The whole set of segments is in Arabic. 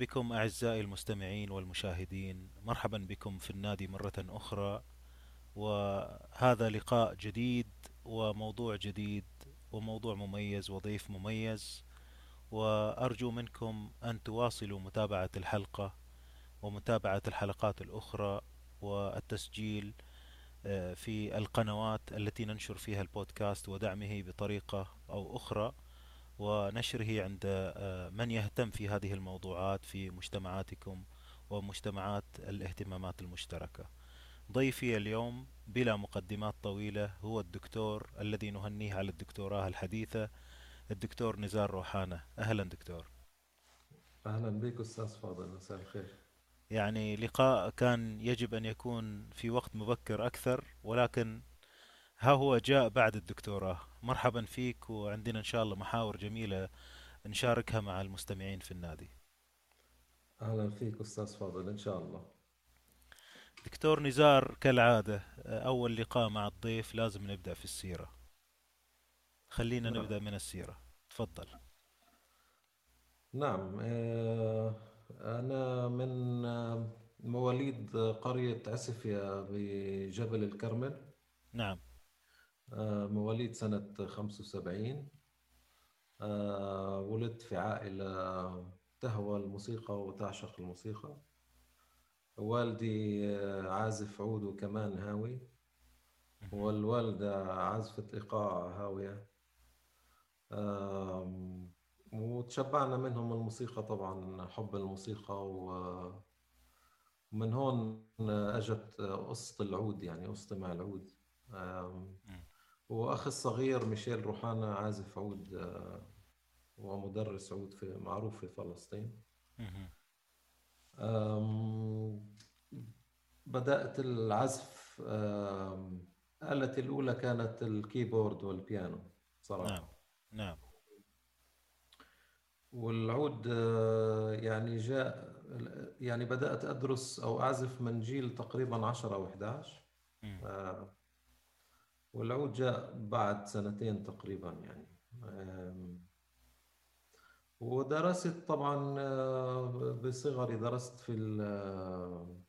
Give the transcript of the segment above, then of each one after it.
بكم أعزائي المستمعين والمشاهدين. مرحبا بكم في النادي مرة أخرى. وهذا لقاء جديد وموضوع جديد وموضوع مميز وضيف مميز. وأرجو منكم أن تواصلوا متابعة الحلقة ومتابعة الحلقات الأخرى والتسجيل آه، في القنوات التي ننشر فيها البودكاست ودعمه بطريقة أو أخرى. ونشره عند آه، من يهتم في هذه الموضوعات في مجتمعاتكم ومجتمعات الاهتمامات المشتركة. ضيفي اليوم بلا مقدمات طويلة هو الدكتور الذي نهنيه على الدكتوراه الحديثة الدكتور نزار روحانة. أهلا دكتور. أهلا بك أستاذ فاضل مساء الخير. يعني لقاء كان يجب أن يكون في وقت مبكر أكثر ولكن ها هو جاء بعد الدكتوراه. مرحبا فيك وعندنا إن شاء الله محاور جميلة نشاركها مع المستمعين في النادي. أهلا فيك أستاذ فاضل إن شاء الله. دكتور نزار كالعادة أول لقاء مع الضيف لازم نبدأ في السيرة. خلينا نعم. نبدأ من السيرة. تفضل. نعم آه، أنا من آه، مواليد قرية عسفية بجبل الكرمل. نعم. مواليد سنة 75 آه، ولدت في عائلة تهوى الموسيقى وتعشق الموسيقى. والدي آه، عازف عود وكمان هاوي. والوالدة عازفة إيقاع هاوية. وتشبعنا منهم الموسيقى طبعا حب الموسيقى ومن هون أجت قصة العود يعني قصتي مع العود. وأخي الصغير ميشيل روحانا عازف عود آه، ومدرس عود في معروف في فلسطين. بدأت العزف آلتي الأولى كانت الكيبورد والبيانو نعم صراحة. نعم والعود آه، يعني جاء يعني بدأت أدرس أو أعزف من جيل تقريبا 10 أو 11 مم. آه، والعود جاء بعد سنتين تقريبا يعني. ودرست طبعا آه، بصغري درست في ال-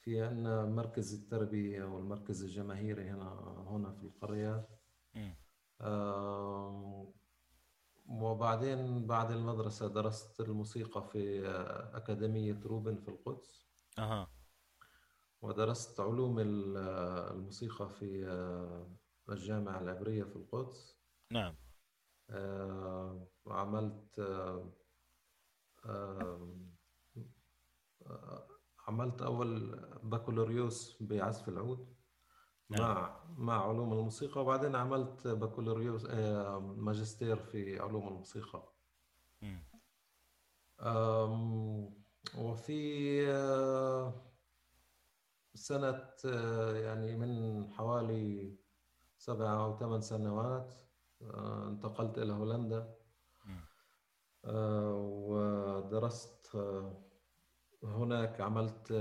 في عندنا مركز التربية والمركز الجماهيري هنا هنا في القرية. وبعدين بعد المدرسة درست الموسيقى في آه، أكاديمية روبن في القدس. أها. ودرست علوم ال- الموسيقى في آه، الجامعة العبرية في القدس. نعم. وعملت آه، آه، عملت أول بكالوريوس بعزف العود نعم. مع مع علوم الموسيقى وبعدين عملت بكالوريوس ماجستير في علوم الموسيقى. وفي سنة آه، يعني من حوالي سبع أو ثمان سنوات آه، انتقلت إلى هولندا. آه، ودرست هناك عملت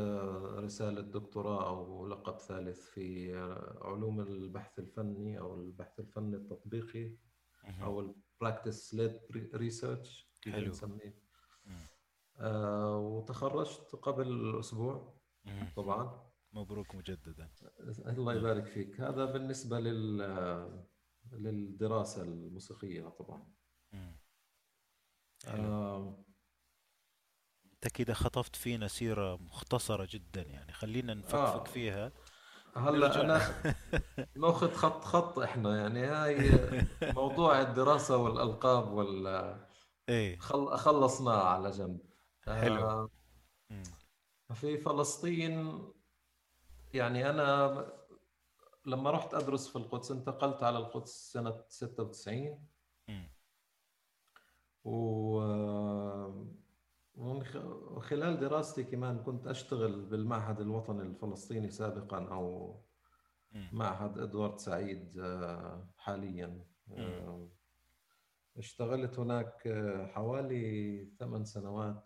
رسالة دكتوراه أو لقب ثالث في علوم البحث الفني أو البحث الفني التطبيقي. أو ال Practice Led Research كيف نسميه وتخرجت قبل أسبوع. طبعا مبروك مجددا. الله يبارك فيك. هذا بالنسبة لل للدراسة الموسيقية طبعا. آه، أنت كده خطفت فينا سيرة مختصرة جدا يعني. خلينا نفكفك آه. فيها. هلا أنا ناخذ خط خط إحنا يعني هاي موضوع الدراسة والألقاب وال إيه. خل... خلصناه على جنب. حلو. آه،. في فلسطين يعني أنا لما رحت أدرس في القدس انتقلت على القدس سنة 96 مم. و ومن خ- وخلال دراستي كمان كنت أشتغل بالمعهد الوطني الفلسطيني سابقا أو مم. معهد إدوارد سعيد آه، حاليا. آه، اشتغلت هناك آه، حوالي ثمان سنوات.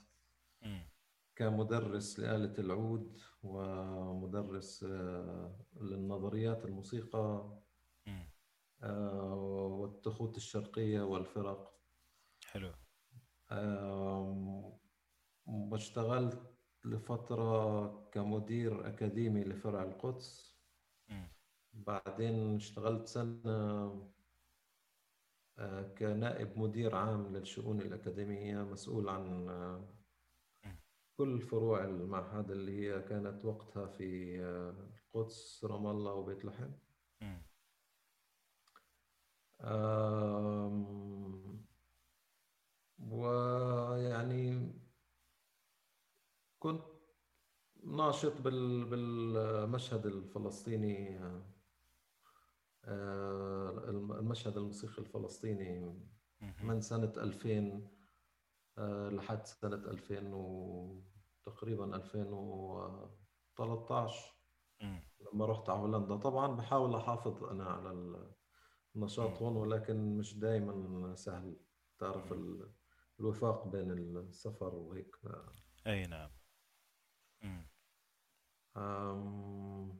كمدرس لآلة العود ومدرس آه، للنظريات الموسيقى. آه، والتخوت الشرقية والفرق حلو واشتغلت لفترة كمدير أكاديمي لفرع القدس. بعدين اشتغلت سنة آه، كنائب مدير عام للشؤون الأكاديمية مسؤول عن. كل فروع المعهد اللي هي كانت وقتها في آه، القدس رام الله وبيت لحم ويعني كنت ناشط بال- بالمشهد الفلسطيني آه، المشهد الموسيقي الفلسطيني. من سنة 2000 آه، لحد سنة 2000 و تقريبا 2013 مم. لما رحت على هولندا طبعا بحاول أحافظ أنا على النشاط. هون ولكن مش دايما سهل تعرف. ال- الوفاق بين السفر وهيك أي نعم. أم،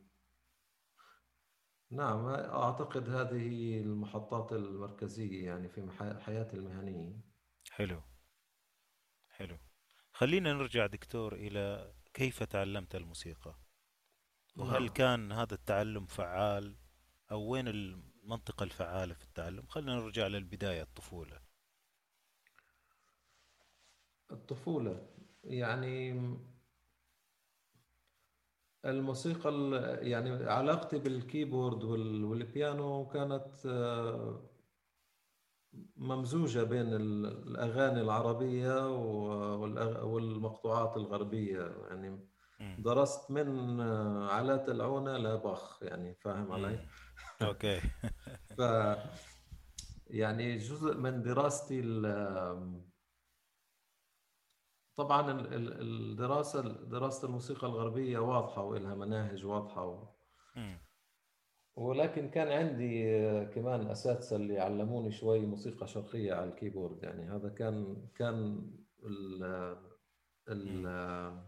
نعم أعتقد هذه المحطات المركزية يعني في حياتي المهنية حلو حلو خلينا نرجع دكتور إلى كيف تعلمت الموسيقى؟ وهل نعم. كان هذا التعلم فعال؟ أو وين المنطقة الفعالة في التعلم؟ خلينا نرجع للبداية الطفولة. الطفولة. يعني الموسيقى ال- يعني علاقتي بالكيبورد وال- والبيانو كانت آه، ممزوجة بين ال- الأغاني العربية والمقطوعات الغربية يعني. درست من علاء العونة لباخ يعني فاهم علي؟ مم. okay ف يعني جزء من دراستي طبعا ال- ال- الدراسة دراسة الموسيقى الغربية واضحة وإلها مناهج واضحة و... ولكن كان عندي آه، كمان أساتذة اللي علموني شوي موسيقى شرقية على ال keyboard يعني هذا كان كان ال مم. ال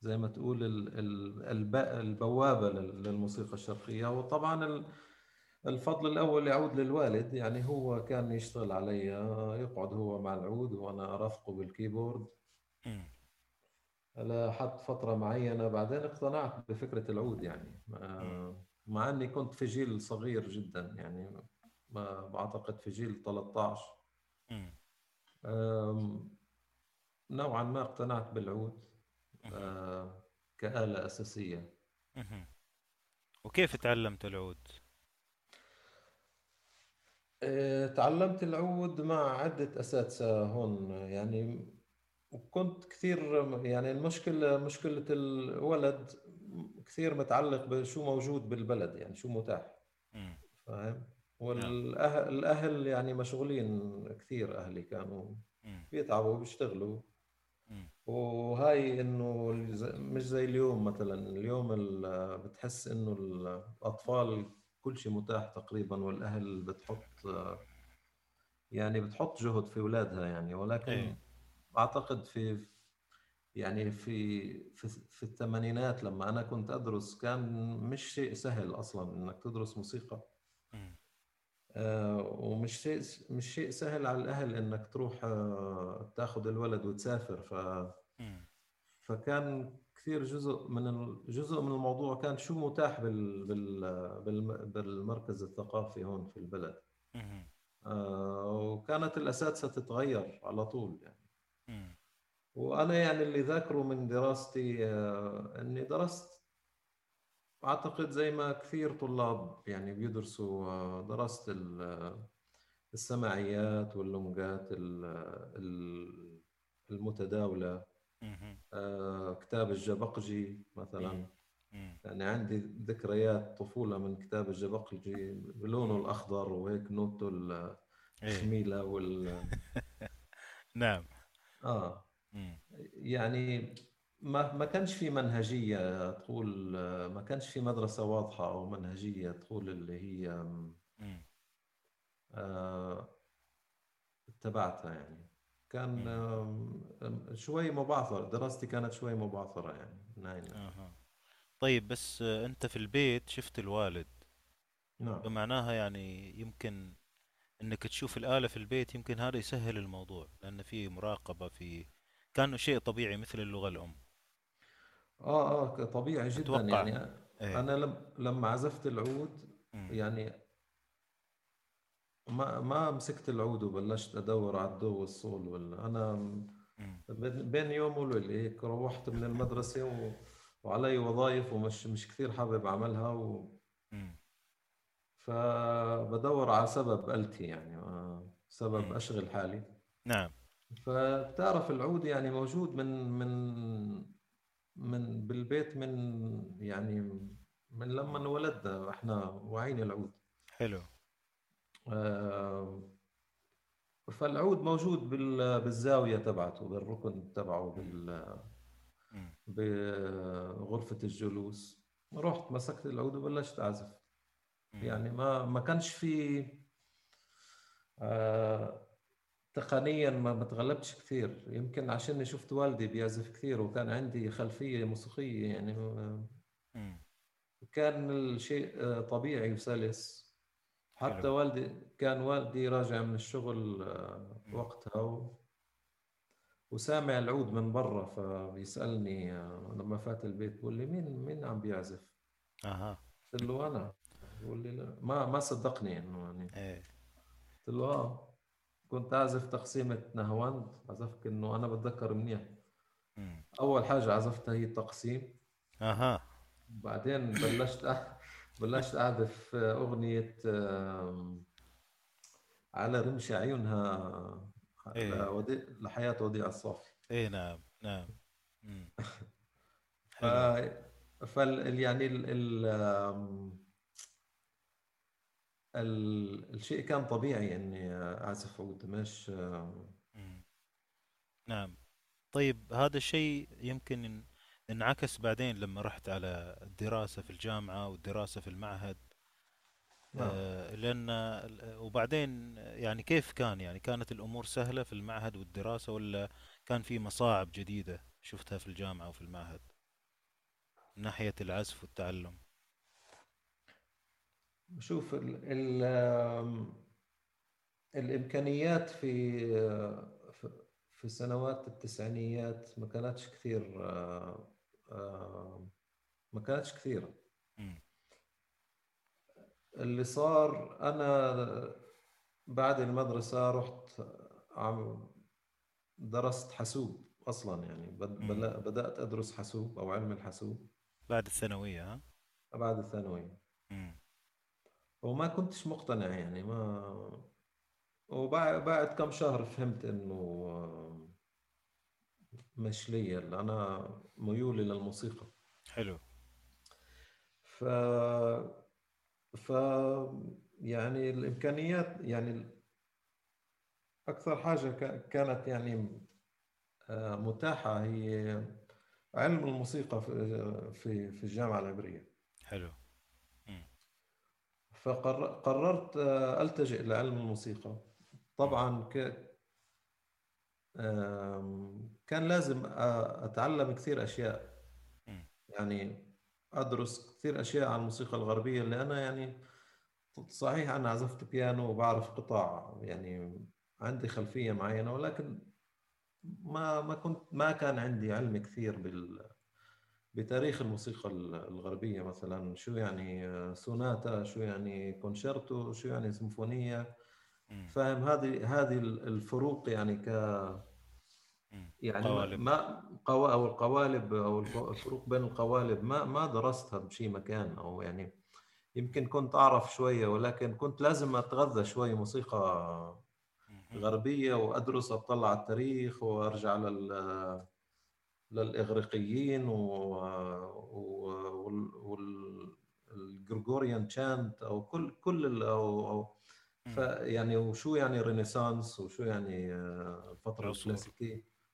زي ما تقول ال- ال- الب- البوابة لل- للموسيقى الشرقية وطبعا ال- الفضل الأول يعود للوالد يعني هو كان يشتغل علي يقعد هو مع العود وأنا أرافقه بالكيبورد. لحد فترة معينة بعدين اقتنعت بفكرة العود يعني. آه، مع أني كنت في جيل صغير جدا يعني ما بعتقد في جيل 13 مم. آم، نوعا ما اقتنعت بالعود. آه، كآلة أساسية. وكيف تعلمت العود؟ آه، تعلمت العود مع عدة أساتذة هون يعني وكنت كثير يعني المشكلة مشكلة الولد كثير متعلق بشو موجود بالبلد يعني شو متاح. فاهم؟ نعم. والأهل الأهل يعني مشغولين كثير أهلي كانوا. بيتعبوا بيشتغلوا. وهاي الز- مش زي اليوم مثلا. اليوم ال- بتحس إنه الأطفال كل شيء متاح تقريبا والأهل بتحط يعني بتحط جهد في أولادها يعني. ولكن إيه. أعتقد في يعني في في في الثمانينات لما أنا كنت أدرس كان مش شيء سهل أصلا إنك تدرس موسيقى. آه، ومش شيء مش شيء سهل على الأهل إنك تروح آه، تاخذ الولد وتسافر ف. فكان كثير جزء من ال- جزء من الموضوع كان شو متاح بال بال بالم- بالمركز الثقافي هون في البلد. آه، وكانت الأساتذة تتغير على طول يعني مم. وأنا يعني اللي ذاكره من دراستي آه، إني درست أعتقد زي ما كثير طلاب يعني بيدرسوا آه، درست ال- السماعيات واللونجات ال- ال- المتداولة مم. آه، كتاب الجبقجي مثلا مم. مم. يعني عندي ذكريات طفولة من كتاب الجبقجي بلونه مم. الأخضر وهيك نوته الخميلة وال نعم آه مم. يعني ما ما كانش في منهجية تقول ما كانش في مدرسة واضحة أو منهجية تقول اللي هي مم. آه، اتبعتها يعني. كان شوي مبعثر دراستي كانت شوي مبعثرة يعني نعم أها. طيب بس آه، أنت في البيت شفت الوالد. نعم. فمعناها يعني يمكن إنك تشوف الآلة في البيت يمكن هذا يسهل الموضوع لأن في مراقبة في كانه شيء طبيعي مثل اللغة الأم. آه آه طبيعي جدا أتوقع. يعني. إيه. أنا لم لما عزفت العود. يعني ما ما مسكت العود وبلشت أدور على الدو والصول ولا أنا. بين يوم وليلة هيك روحت من المدرسة و... وعلي وظائف ومش مش كثير حابب أعملها و... فبدور على سبب آلتي يعني آه، سبب. أشغل حالي. نعم. فبتعرف العود يعني موجود من من من بالبيت من يعني من لما انولدنا إحنا واعيين العود حلو آه، فالعود موجود بال- بالزاوية تبعته بالركن تبعه. بال- مم. بغرفة الجلوس رحت مسكت العود وبلشت أعزف مم. يعني ما ما كانش في آه، تقنيا ما ما تغلبتش كثير. يمكن عشان شفت والدي بيعزف كثير وكان عندي خلفية موسيقية يعني. آه،. كان الشيء آه، طبيعي وسلس حتى حلو. والدي كان والدي راجع من الشغل آه،. وقتها و- وسامع العود من برا فبيسألني آه، لما فات البيت بيقول لي مين مين عم بيعزف؟ أها. قلت له أنا. بيقول لي لا. ما ما صدقني إنه يعني. إيه. قلت له آه. كنت أعزف تقسيمة نهواند عزفت إنه أنا بتذكر منيح. أول حاجة عزفتها هي التقسيم. أها. بعدين بلشت أ- بلشت أعزف أغنية على رمش عيونها إيه. لودي... لحياة وديع الصافي. إيه نعم نعم. ف... فال يعني ال... ال... الشيء كان طبيعي إني أعزف عود مش مم. نعم. طيب هذا الشيء يمكن إن- انعكس بعدين لما رحت على الدراسة في الجامعة والدراسة في المعهد نعم. آه، لأن وبعدين يعني كيف كان؟ يعني كانت الأمور سهلة في المعهد والدراسة ولا كان في مصاعب جديدة شفتها في الجامعة وفي المعهد من ناحية العزف والتعلم؟ شوف ال... ال... آم، الإمكانيات في في سنوات التسعينيات ما كانتش كثير آه، آه، ما كانتش كثيرة مم. اللي صار أنا بعد المدرسة رحت عم درست حاسوب أصلا يعني بد- مم. بل- بدأت أدرس حاسوب أو علم الحاسوب بعد الثانوية ها بعد الثانوية مم. وما كنتش مقتنع يعني ما وبعد بعد كم شهر فهمت إنه آه، مش لي أنا ميولي للموسيقى. حلو. ف ف يعني الإمكانيات يعني أكثر حاجة ك- كانت يعني آه، متاحة هي علم الموسيقى في في في الجامعة العبرية. حلو. فقررت ألتجئ لعلم الموسيقى. طبعا ك كان لازم أتعلم كثير أشياء. يعني أدرس كثير أشياء عن الموسيقى الغربية اللي أنا يعني صحيح أنا عزفت بيانو وبعرف قطع يعني عندي خلفية معينة ولكن ما ما كنت ما كان عندي علم كثير بال بتاريخ الموسيقى الغربية مثلا شو يعني سوناتا شو يعني كونشيرتو شو يعني سيمفونية. فاهم هذه هذه الفروق يعني ك. يعني قوالب ما قوا أو القوالب أو الف- الفروق بين القوالب ما ما درستها بشي مكان أو يعني يمكن كنت أعرف شوية ولكن كنت لازم أتغذى شوي موسيقى مم. غربية وأدرس أطلع على التاريخ وأرجع لل للإغريقيين والجرجوريان تشانت أو كل كل ال- أو أو ف مم. يعني وشو يعني رينيسانس وشو يعني آه، الفترة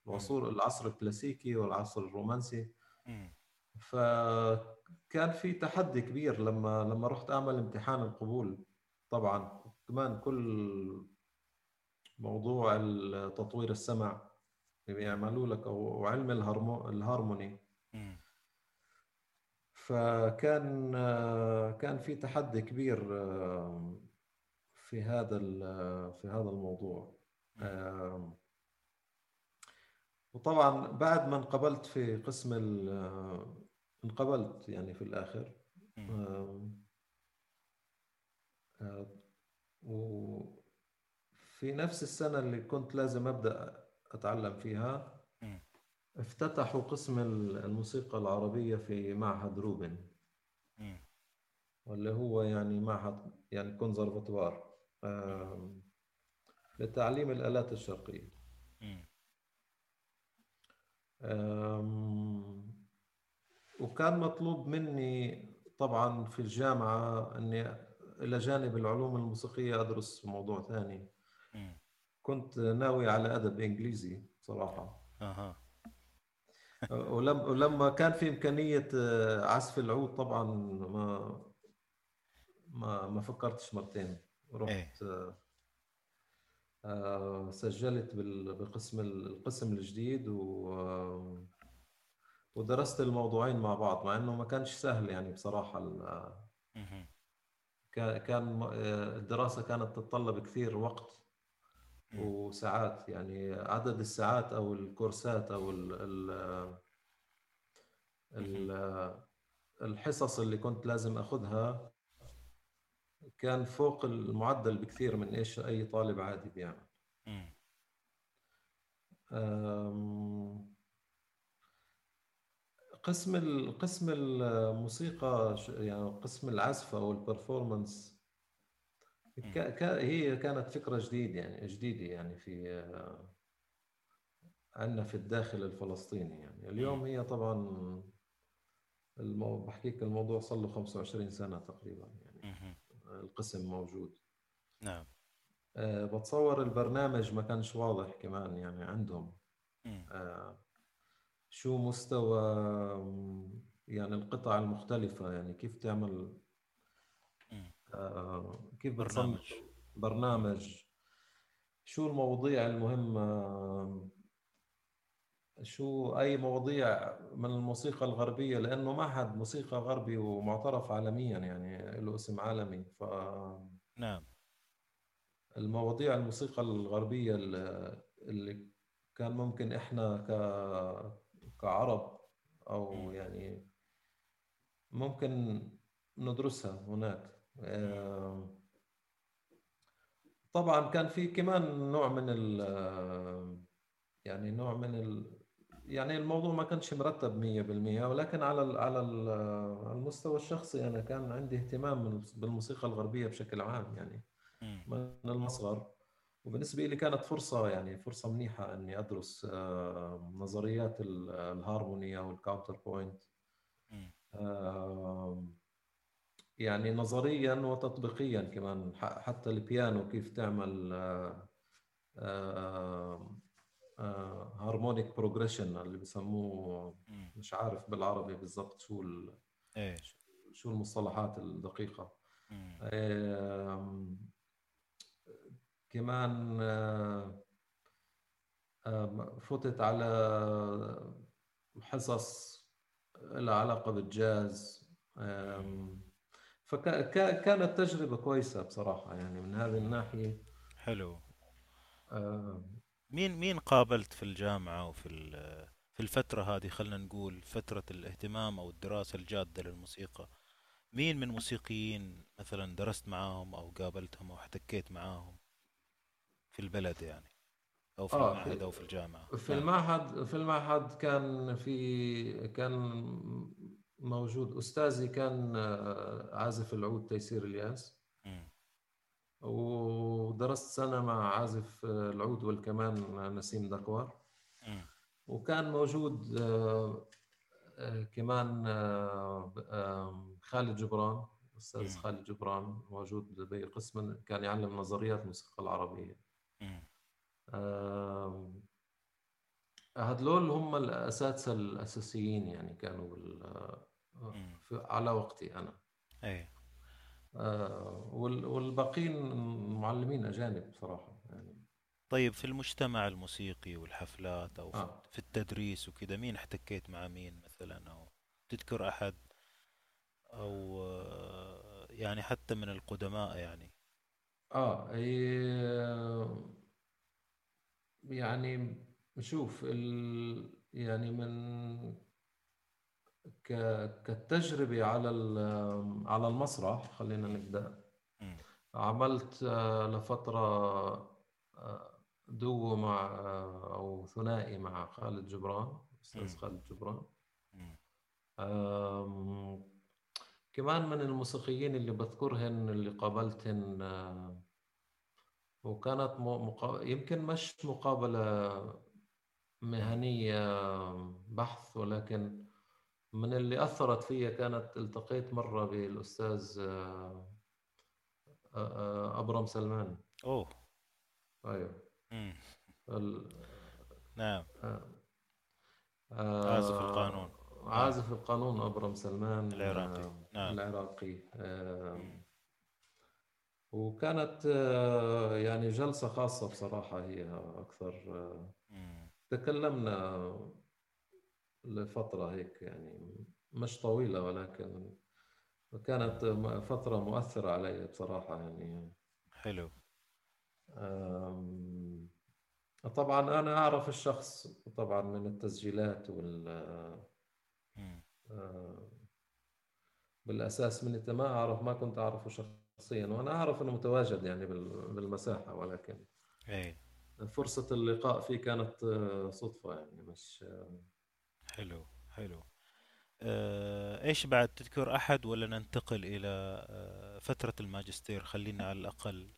العصور العصر الكلاسيكي والعصر الرومانسي. فكان في تحدي كبير لما لما رحت أعمل امتحان القبول طبعا كمان كل موضوع تطوير السمع. بيعملوا لك أو علم الهرمو الهارموني. فكان كان في تحدي كبير في هذا ال- في هذا الموضوع وطبعا بعد ما انقبلت في قسم ال انقبلت يعني في. آم، آه، وفي نفس السنة اللي كنت لازم أبدأ أتعلم فيها. افتتحوا قسم الموسيقى العربية في معهد روبن. واللي هو يعني معهد يعني كونسرفاتوار آم، لتعليم الآلات الشرقية وكان مطلوب مني طبعا في الجامعة أني إلى جانب العلوم الموسيقية أدرس موضوع ثاني. كنت ناوي على أدب إنجليزي صراحة أها ولم ولما كان في إمكانية آه، عزف العود طبعا ما ما ما فكرتش مرتين رحت آه، آه، سجلت بقسم القسم الجديد و ودرست الموضوعين مع بعض مع إنه ما كانش سهل يعني. كا- كان الدراسة كانت تتطلب كثير وقت. وساعات يعني عدد الساعات أو الكورسات أو ال ال ال الحصص اللي كنت لازم أخذها كان فوق المعدل بكثير من إيش أي طالب عادي بيعمل. قسم قسم الموسيقى يعني قسم العزف أو البرفورمانس هي كانت فكرة جديدة يعني جديدة يعني في عندنا في الداخل الفلسطيني يعني اليوم. هي طبعا المو... بحكيك الموضوع صار له 25 سنة تقريبا يعني. القسم موجود نعم أه بتصور البرنامج ما كانش واضح كمان يعني عندهم. أه شو مستوى يعني القطع المختلفة يعني كيف تعمل كيف بتصنف برنامج برنامج. شو المواضيع المهمة؟ شو أي مواضيع من الموسيقى الغربية؟ لأنه معهد موسيقى غربي ومعترف عالميا يعني له اسم عالمي. نعم. فالمواضيع الموسيقى الغربية اللي كان ممكن إحنا ك كعرب أو مم. يعني ممكن ندرسها هناك. آه، طبعا كان في كمان نوع من ال يعني نوع من ال يعني الموضوع ما كانش مرتب 100% ولكن على ال على ال على المستوى الشخصي أنا كان عندي اهتمام بالموسيقى الغربية بشكل عام يعني. من المصغر. وبالنسبة لي كانت فرصة يعني فرصة منيحة إني أدرس آه، نظريات ال- الهارموني أو ال counterpoint يعني نظريا وتطبيقيا كمان حتى البيانو كيف تعمل harmonic progression اللي بسموه. مش عارف بالعربي بالضبط شو ال- إيه شو المصطلحات الدقيقة كمان آه، فتت على حصص لها علاقة بالجاز. فكانت تجربة كويسة بصراحة يعني من هذه مم. الناحية. حلو. آم، مين مين قابلت في الجامعة وفي في الفترة هذه؟ خلنا نقول فترة الاهتمام أو الدراسة الجادة للموسيقى. مين من موسيقيين مثلا درست معاهم أو قابلتهم أو احتكيت معاهم في البلد يعني؟ أو في آه المعهد أو في الجامعة؟ في نعم. المعهد في المعهد كان في كان موجود أستاذي كان آه، عازف العود تيسير الياس. ودرست سنة مع عازف آه، العود والكمان نسيم دكوار. وكان موجود آه، آه، كمان آه، آه، خالد جبران أستاذ مم. خالد جبران موجود بقسم كان يعلم نظريات الموسيقى. آه، هذول هم الأساتذة الأساسيين يعني كانوا بال- على وقتي أنا. أي. آه، وال- والباقيين معلمين أجانب بصراحة يعني. طيب في المجتمع الموسيقي والحفلات في آه. في التدريس وكذا مين احتكيت مع مين مثلا؟ أو تذكر أحد؟ أو آه، يعني حتى من القدماء يعني. هي- يعني شوف ال... يعني من ك... كالتجربة على. على المسرح خلينا نبدأ. عملت آه، لفترة آه، دوو مع آه، أو ثنائي مع خالد جبران أستاذ. خالد جبران كمان من الموسيقيين اللي بذكرهن اللي قابلتهن وكانت م- مقا... يمكن مش مقابلة مهنية بحث ولكن من اللي أثرت فيا كانت التقيت مرة بالأستاذ آه، آه، آه، أبرم سلمان. أوه. أيوه. ال- نعم. آه، عازف القانون. عازف القانون أبرم سلمان العراقي. نعم. العراقي. آه،. وكانت آه، يعني جلسة خاصة بصراحة هي أكثر آه،. تكلمنا لفترة هيك يعني مش طويلة ولكن كانت فترة مؤثرة علي بصراحة يعني. حلو. طبعا أنا أعرف الشخص طبعا من التسجيلات وال بالأساس من ما أعرف ما كنت أعرفه شخصيا وأنا أعرف أنه متواجد يعني بال- بالمساحة ولكن اي فرصة اللقاء فيه كانت آه، صدفة يعني مش حلو حلو. آه، إيش بعد تذكر أحد ولا ننتقل إلى آه، فترة الماجستير؟ خلينا على الأقل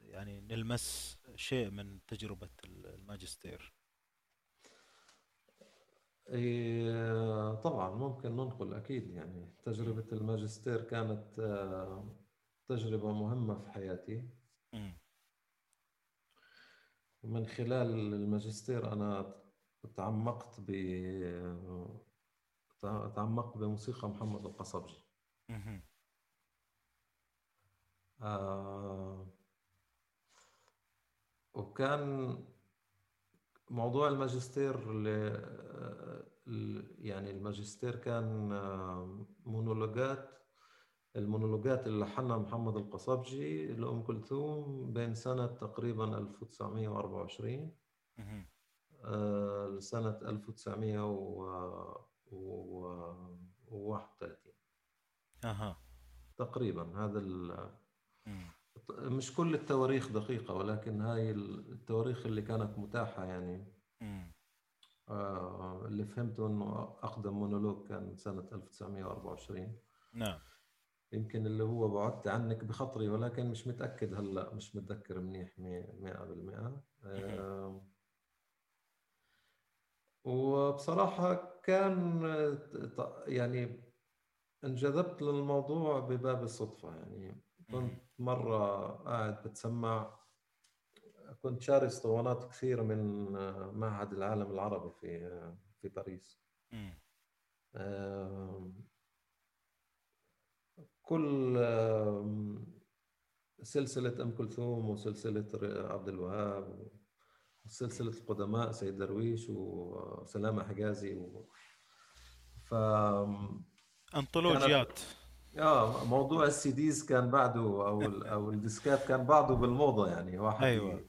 يعني نلمس شيء من تجربة الماجستير. إيه، طبعا ممكن ننقل أكيد يعني تجربة الماجستير كانت آه، تجربة مهمة في حياتي. مم. ومن خلال الماجستير أنا تعمقت ب تعمقت بموسيقى محمد القصبجي. آه، وكان موضوع الماجستير ل- ال- يعني الماجستير كان آه، مونولوجات المونولوجات اللي لحنها محمد القصبجي لأم كلثوم بين سنة تقريبا 1924 مهم. آه، لسنة 1931 أها. تقريبا هذا. مش كل التواريخ دقيقة ولكن هاي التواريخ اللي كانت متاحة يعني. آه، اللي فهمته إنه أقدم مونولوج كان سنة 1924 نعم. يمكن اللي هو بعدت عنك بخطري ولكن مش متأكد هلأ مش متذكر منيح مية مئة بالمئة آه، وبصراحة كان يعني انجذبت للموضوع بباب الصدفة يعني. كنت مرة قاعد بتسمع كنت شاري اسطوانات كثير من معهد العالم العربي في في باريس كل سلسلة أم كلثوم وسلسلة عبد الوهاب وسلسلة القدماء سيد درويش وسلامة حجازي و... ف أنطولوجيات. آه موضوع ال CDs كان بعده أو ال... أو الديسكات كان بعده بالموضة يعني واحد أيوه.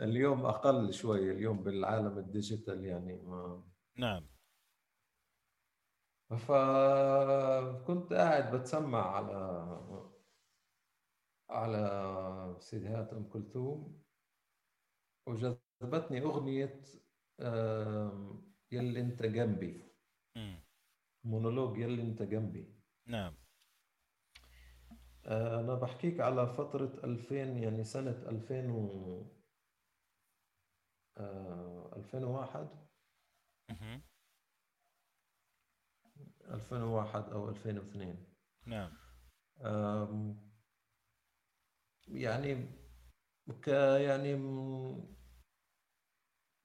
اليوم أقل شوي اليوم بالعالم ال digital يعني ما نعم. فكنت قاعد بتسمع على على سيديهات أم كلثوم. وجذبتني أغنية آم، يلي أنت جنبي. مونولوج يلي أنت جنبي. نعم. آه، أنا بحكيك على فترة 2000 يعني سنة 2000 و آه، 2001 مهم. 2001 أو 2002 نعم. يعني ك يعني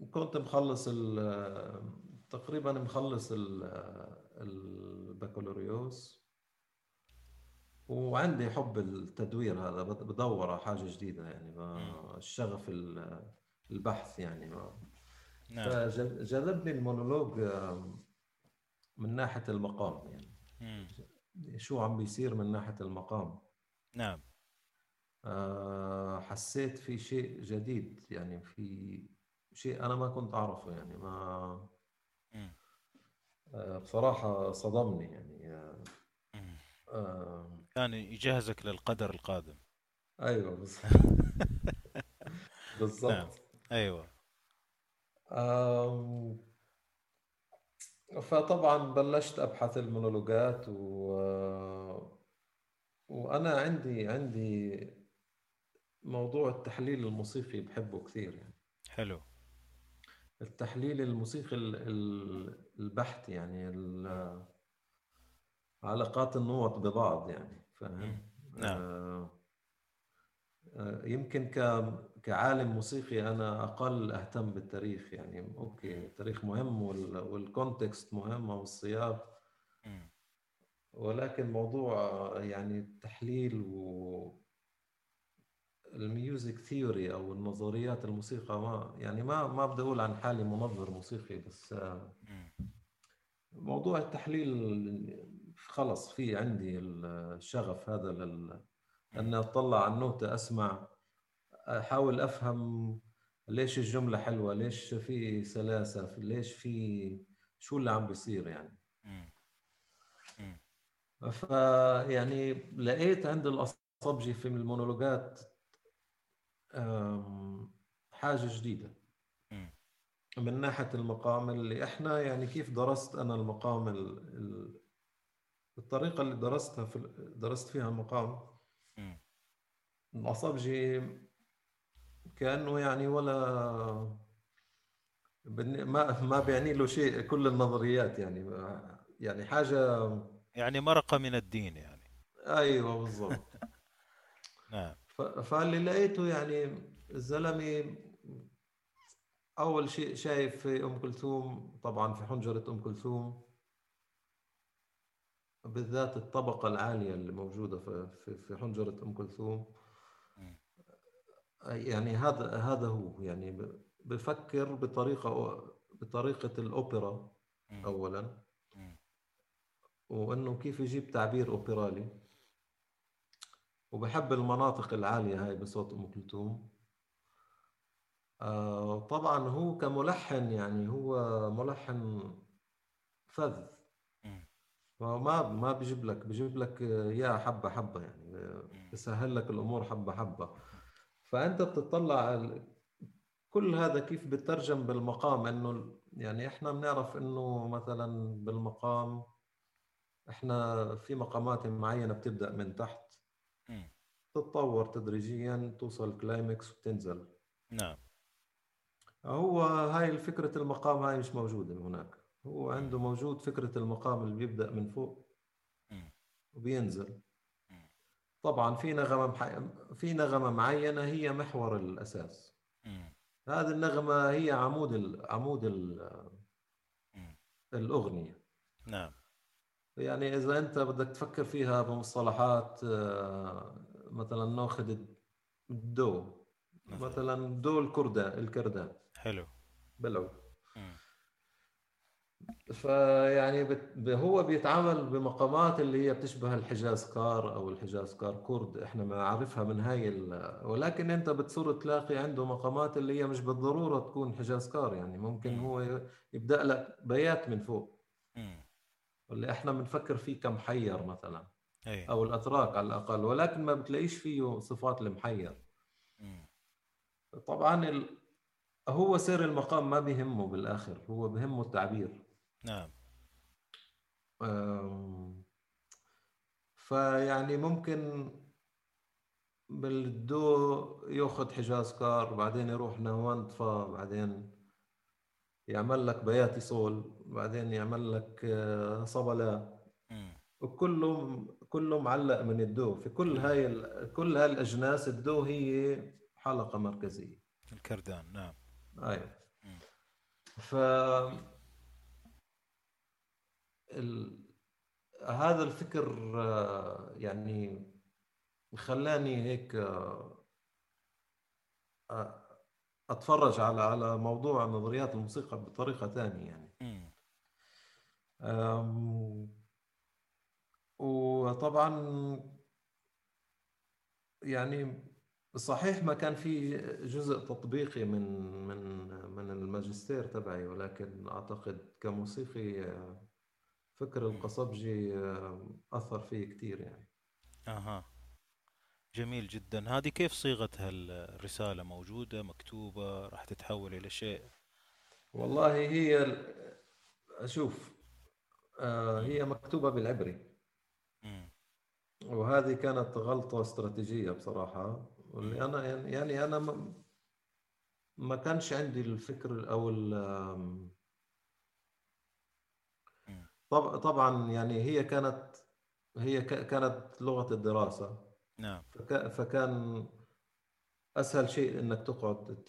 م- كنت مخلص ال تقريبا مخلص ال البكالوريوس. وعندي حب التدوير هذا بد- بدور على حاجة جديدة يعني ما- الشغف ال- البحث يعني ما- نعم. فجذبني المونولوج من ناحية المقام يعني. مم. شو عم بيصير من ناحية المقام؟ نعم. آه، حسيت في شيء جديد يعني في شيء أنا ما كنت أعرفه يعني ما. آه، بصراحة صدمني يعني آه،. آه، كان يجهزك للقدر القادم. أيوه نعم بالضبط. أيوة. آم، فطبعا بلشت أبحث المونولوجات و وأنا عندي عندي موضوع التحليل الموسيقي بحبه كثير يعني. حلو. التحليل الموسيقي ال- ال- البحت يعني علاقات النوط ببعض يعني. فاهم نعم آه، آه، يمكن كعالم موسيقي أنا أقل أهتم بالتاريخ يعني okay التاريخ مهم وال- وال context مهم والسياق. ولكن موضوع يعني التحليل و ال music theory أو النظريات الموسيقى ما يعني ما ما بدي أقول عن حالي منظر موسيقي بس آه،. موضوع التحليل خلص في عندي الشغف هذا لل... أن أطلع على النوتة أسمع أحاول أفهم ليش الجملة حلوة ليش في سلاسة ليش في شو اللي عم بيصير يعني. فيعني لقيت عند الأصبجي في المونولوجات جديدة. مم. من ناحية المقام اللي إحنا يعني كيف درست أنا المقام ال... ال- الطريقة اللي درستها في درست فيها المقام. الأصابجي كأنه يعني ولا ما ما بيعني له شيء كل النظريات يعني يعني حاجة يعني مرقة من الدين يعني. أيوه بالضبط. نعم. فاللي لقيته يعني الزلمة أول شيء شايف في أم كلثوم طبعا في حنجرة أم كلثوم بالذات الطبقة العالية اللي موجودة في في حنجرة أم كلثوم. يعني هذا هذا هو يعني بفكر بطريقة بطريقة الأوبرا مم. أولا مم. وإنه كيف يجيب تعبير أوبرالي وبحب المناطق العالية هاي بصوت أم كلثوم آه طبعا هو كملحن يعني هو ملحن فذ. فما ما بيجيب لك بيجيب لك يا حبة حبة يعني مم. بسهل لك الأمور حبة حبة فأنت بتطلع كل هذا كيف بترجم بالمقام إنه ال- يعني إحنا بنعرف إنه مثلا بالمقام إحنا في مقامات معينة بتبدأ من تحت. تتطور تدريجيا توصل كلايمكس وتنزل نعم هو هاي فكرة المقام هاي مش موجودة هناك هو عنده موجود فكرة المقام اللي بيبدأ من فوق. وبينزل. طبعا في نغمة. في نغمة معينة هي محور الأساس. هذه النغمة هي عمود ال... عمود ال... مم. الأغنية نعم يعني إذا أنت بدك تفكر فيها بمصطلحات آه، مثلا ناخذ الدو مثلا. دو الكردة الكردان حلو. بالعود. فيعني بت... هو بيتعامل بمقامات اللي هي بتشبه الحجاز كار أو الحجاز كار كرد. إحنا بنعرفها من هاي ال... ولكن أنت بتصير تلاقي عنده مقامات اللي هي مش بالضرورة تكون حجاز كار. يعني ممكن مم. هو يبدأ لك بيات من فوق. مم. اللي إحنا بنفكر فيه كمحير مثلا. أي أو الأتراك على الأقل ولكن ما بتلاقيش فيه صفات المحير. طبعا ال... هو سير المقام ما بيهمه بالآخر هو بهمه التعبير. نعم. أم، فيعني ممكن بالدو ياخذ حجاز كار بعدين يروح نهواند فا بعدين يعمل لك بياتي صول بعدين يعمل لك آه، صبا لا مم. وكله كله معلق من الدو. في كل هاي ال- كل هاي الاجناس الدو هي حلقة مركزية. الكردان نعم. أيوه. ف ال... هذا الفكر آه، يعني خلاني هيك آه، آه، أتفرج على على موضوع نظريات الموسيقى بطريقة ثانية يعني. وطبعا يعني صحيح ما كان في جزء تطبيقي من من من الماجستير تبعي ولكن أعتقد كموسيقي آه، فكر القصبجي آه، أثر فيه كثير يعني أها جميل جدا هذه كيف صيغتها الرسالة موجودة مكتوبة راح تتحول إلى شيء والله هي أشوف آه،. هي مكتوبة بالعبري. وهذه كانت غلطة استراتيجية بصراحة. واللي أنا يعني أنا ما ما كانش عندي الفكر أو ال-. طب طبعا يعني هي كانت هي كانت لغة الدراسة. نعم. فك- فكان أسهل شيء إنك تقعد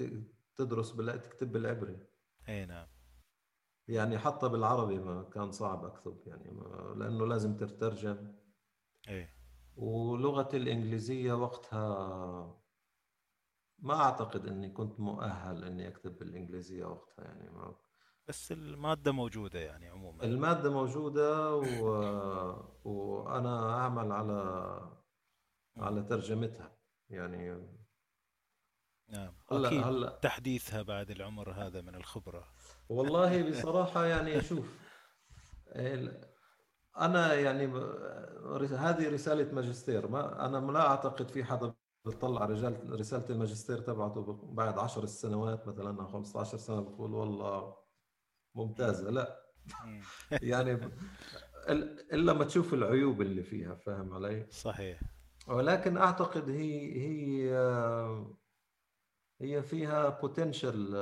تدرس بال- تكتب بالعبري. أي نعم. يعني حتى بالعربي ما كان صعب أكتب يعني ما لأنه لازم تترجم أي. ولغتي الإنجليزية وقتها ما أعتقد إني كنت مؤهل إني أكتب بالإنجليزية وقتها يعني ما بس المادة موجودة يعني عموما. المادة موجودة و... وأنا أعمل على. على ترجمتها يعني. نعم. هلا وأكيد هلا تحديثها بعد العمر هذا من الخبرة. والله بصراحة يعني شوف أنا يعني هذه رسالة ماجستير ما أنا لا أعتقد في حدا بيطلع رجال رسالة الماجستير تبعته بعد 10 سنوات مثلا أو 15 سنة بقول والله مم. ممتازة لا. يعني ب- ال- إلا ما تشوف العيوب اللي فيها فاهم علي صحيح ولكن أعتقد هي هي هي فيها بوتنشل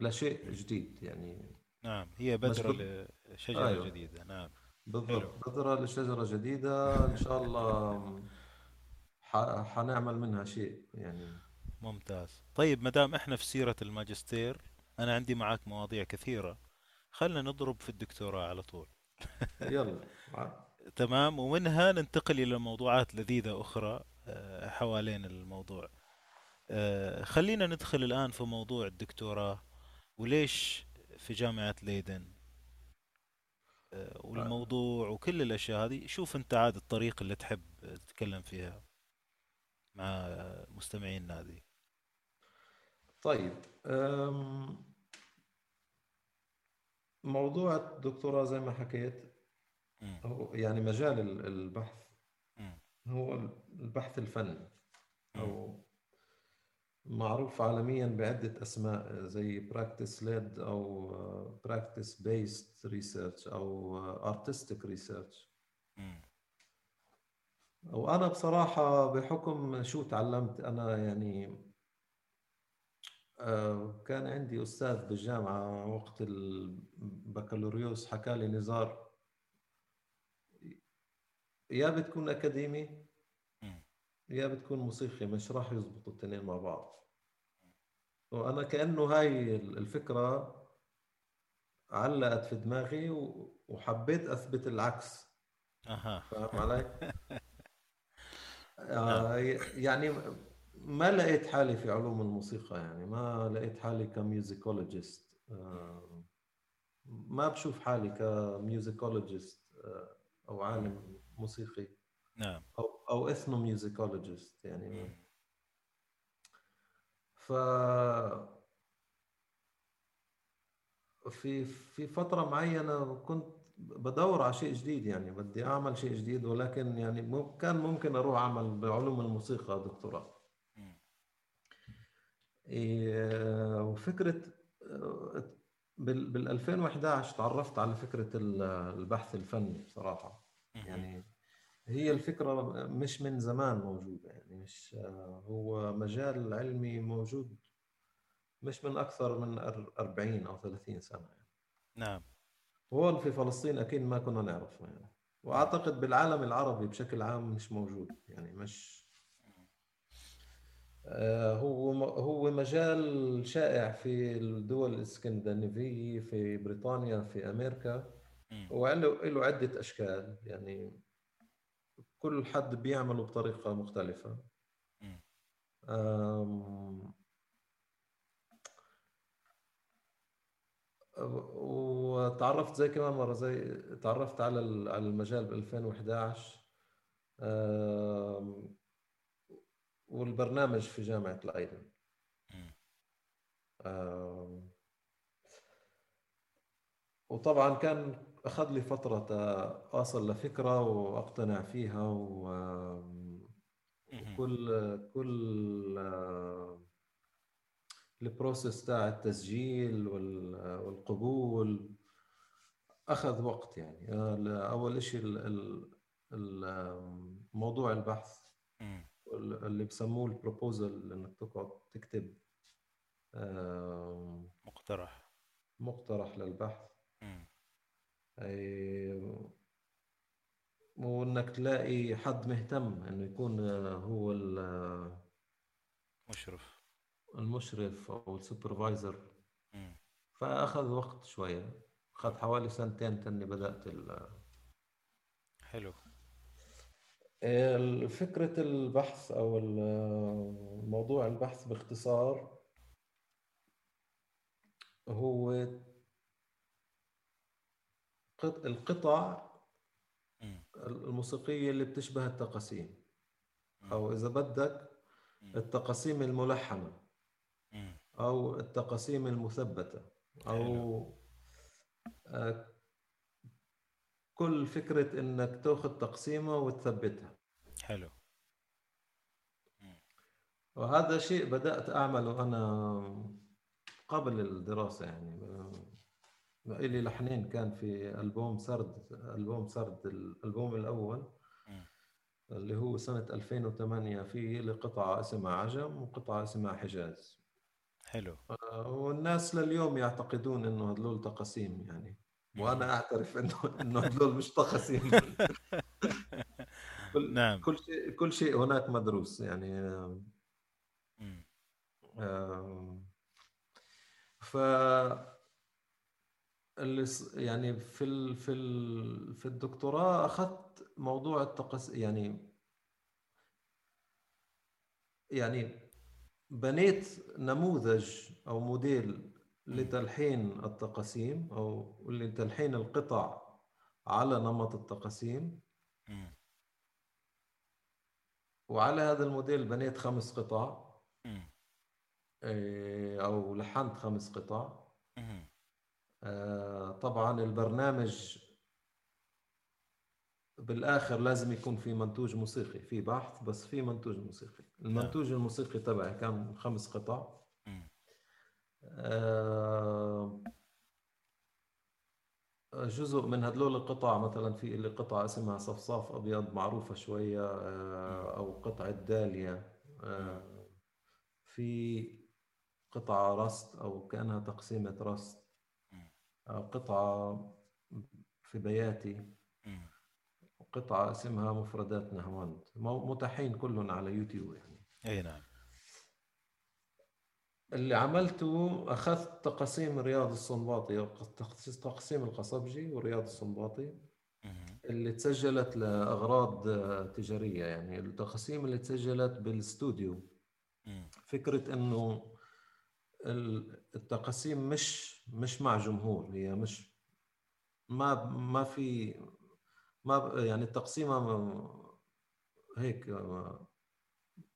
لشيء مم. جديد يعني نعم هي بذرة. لشجرة أيوه. جديدة. نعم بالضبط بذرة لشجرة جديدة إن شاء الله. حنعمل منها شيء يعني. ممتاز. طيب مدام إحنا في سيرة الماجستير أنا عندي معك مواضيع كثيرة. خلنا نضرب في الدكتوراه على طول. يلا. تمام ومنها ننتقل إلى موضوعات لذيذة أخرى آه، حوالين الموضوع. آه، خلينا ندخل الآن في موضوع الدكتوراه وليش في جامعة ليدن. آه، والموضوع وكل الأشياء هذه شوف أنت عاد الطريقة اللي تحب تتكلم فيها مع مستمعين النادي طيب موضوع الدكتوراه زي ما حكيت هو يعني مجال ال- البحث هو البحث الفني أو معروف عالميا بعدة أسماء زي practice led أو practice based research أو artistic research مم، وأنا بصراحة بحكم شو تعلمت أنا يعني آه، كان عندي أستاذ بالجامعة وقت البكالوريوس حكى لي نزار يا بتكون أكاديمي. يا بتكون موسيقي مش راح يزبطوا الاثنين مع بعض. وأنا كأنه هاي الفكرة علقت في دماغي وحبيت أثبت العكس. أها. فاهم علي؟ آه، يعني ما لقيت حالي في علوم الموسيقى يعني. ما لقيت حالي كميوزيكولوجيست. آه، ما بشوف حالي ك musicologist آه، مم. عالم موسيقي. نعم أو ethnomusicologist يعني مم. ف في في فترة معينة كنت بدور على شيء جديد يعني بدي أعمل شيء جديد ولكن يعني كان ممكن أروح أعمل بعلوم الموسيقى دكتوراه. إيه، وفكرة آه، بال بال 2011 تعرفت على فكرة ال- البحث الفني بصراحة مهم. يعني هي الفكرة مش من زمان موجودة يعني مش آه، هو مجال علمي موجود مش من أكثر من أر- 40 أو 30 سنة يعني. نعم هون في فلسطين أكيد ما كنا نعرفه يعني. وأعتقد بالعالم العربي بشكل عام مش موجود يعني مش آه، هو هو مجال شائع في الدول الإسكندنافية في بريطانيا في أمريكا. وله له عدة أشكال يعني كل حد بيعمله بطريقة مختلفة. مم. آم، وتعرفت زي كمان مرة زي تعرفت على على المجال ب 2011 آم، والبرنامج في جامعة لايدن آه، وطبعا كان أخذ لي فترة أصل لفكرة وأقتنع فيها وكل كل البروسيس تاع التسجيل والقبول. أخذ وقت يعني. أول شيء موضوع البحث. اللي بسموه البروبوزل إنك تقعد تكتب مقترح. مقترح للبحث. وإنك تلاقي حد مهتم إنه يكون هو المشرف المشرف أو السوبرفايزر. فأخذ وقت شوية. أخذ حوالي سنتين تاني بدأت ال حلو. فكرة البحث أو موضوع البحث باختصار هو القطع الموسيقية اللي بتشبه التقاسيم. أو إذا بدك التقاسيم الملحنة. أو التقاسيم المثبتة. أو آه، كل فكرة إنك تأخذ تقسيمة وتثبتها. حلو. وهذا شيء بدأت أعمله أنا قبل الدراسة يعني. إلي لحنين كان في ألبوم سرد ألبوم سرد الألبوم الأول اللي هو سنة 2008 في لقطعة اسمها عجم وقطعة اسمها حجاز. حلو. آه، والناس لليوم يعتقدون إنه هذول تقاسيم يعني. وأنا أعترف إنه إنه هذول مش تقاسيم. نعم. كل شيء كل شيء هناك مدروس يعني. آه ف يعني في ال في ال في الدكتوراه أخذت موضوع التقص يعني يعني بنيت نموذج أو موديل لتلحين التقاسيم أو لتلحين القطع على نمط التقاسيم. وعلى هذا الموديل بنيت خمس قطع. إيه، أو لحنت خمس قطع. طبعا البرنامج بالآخر لازم يكون في منتوج موسيقي في بحث بس في منتوج موسيقي. المنتوج الموسيقي تبعي كان خمس قطع. آه، جزء من هدول القطع مثلا في اللي قطعة اسمها صفصاف أبيض معروفة شوية آه، أو قطعة داليا آه، في قطعة رست أو كأنها تقسيمة رست. قطعة في بياتي. قطعة اسمها مفردات نهواند متاحين كلهم على يوتيوب يعني. أي نعم. اللي عملته أخذت تقاسيم رياض الصنباطي تقسيم القصبجي ورياض الصنباطي اللي تسجلت لأغراض تجارية يعني. التقاسيم اللي تسجلت بالاستوديو فكرة إنه التقاسيم مش مش مع جمهور هي مش ما ما في ما يعني التقسيمة هيك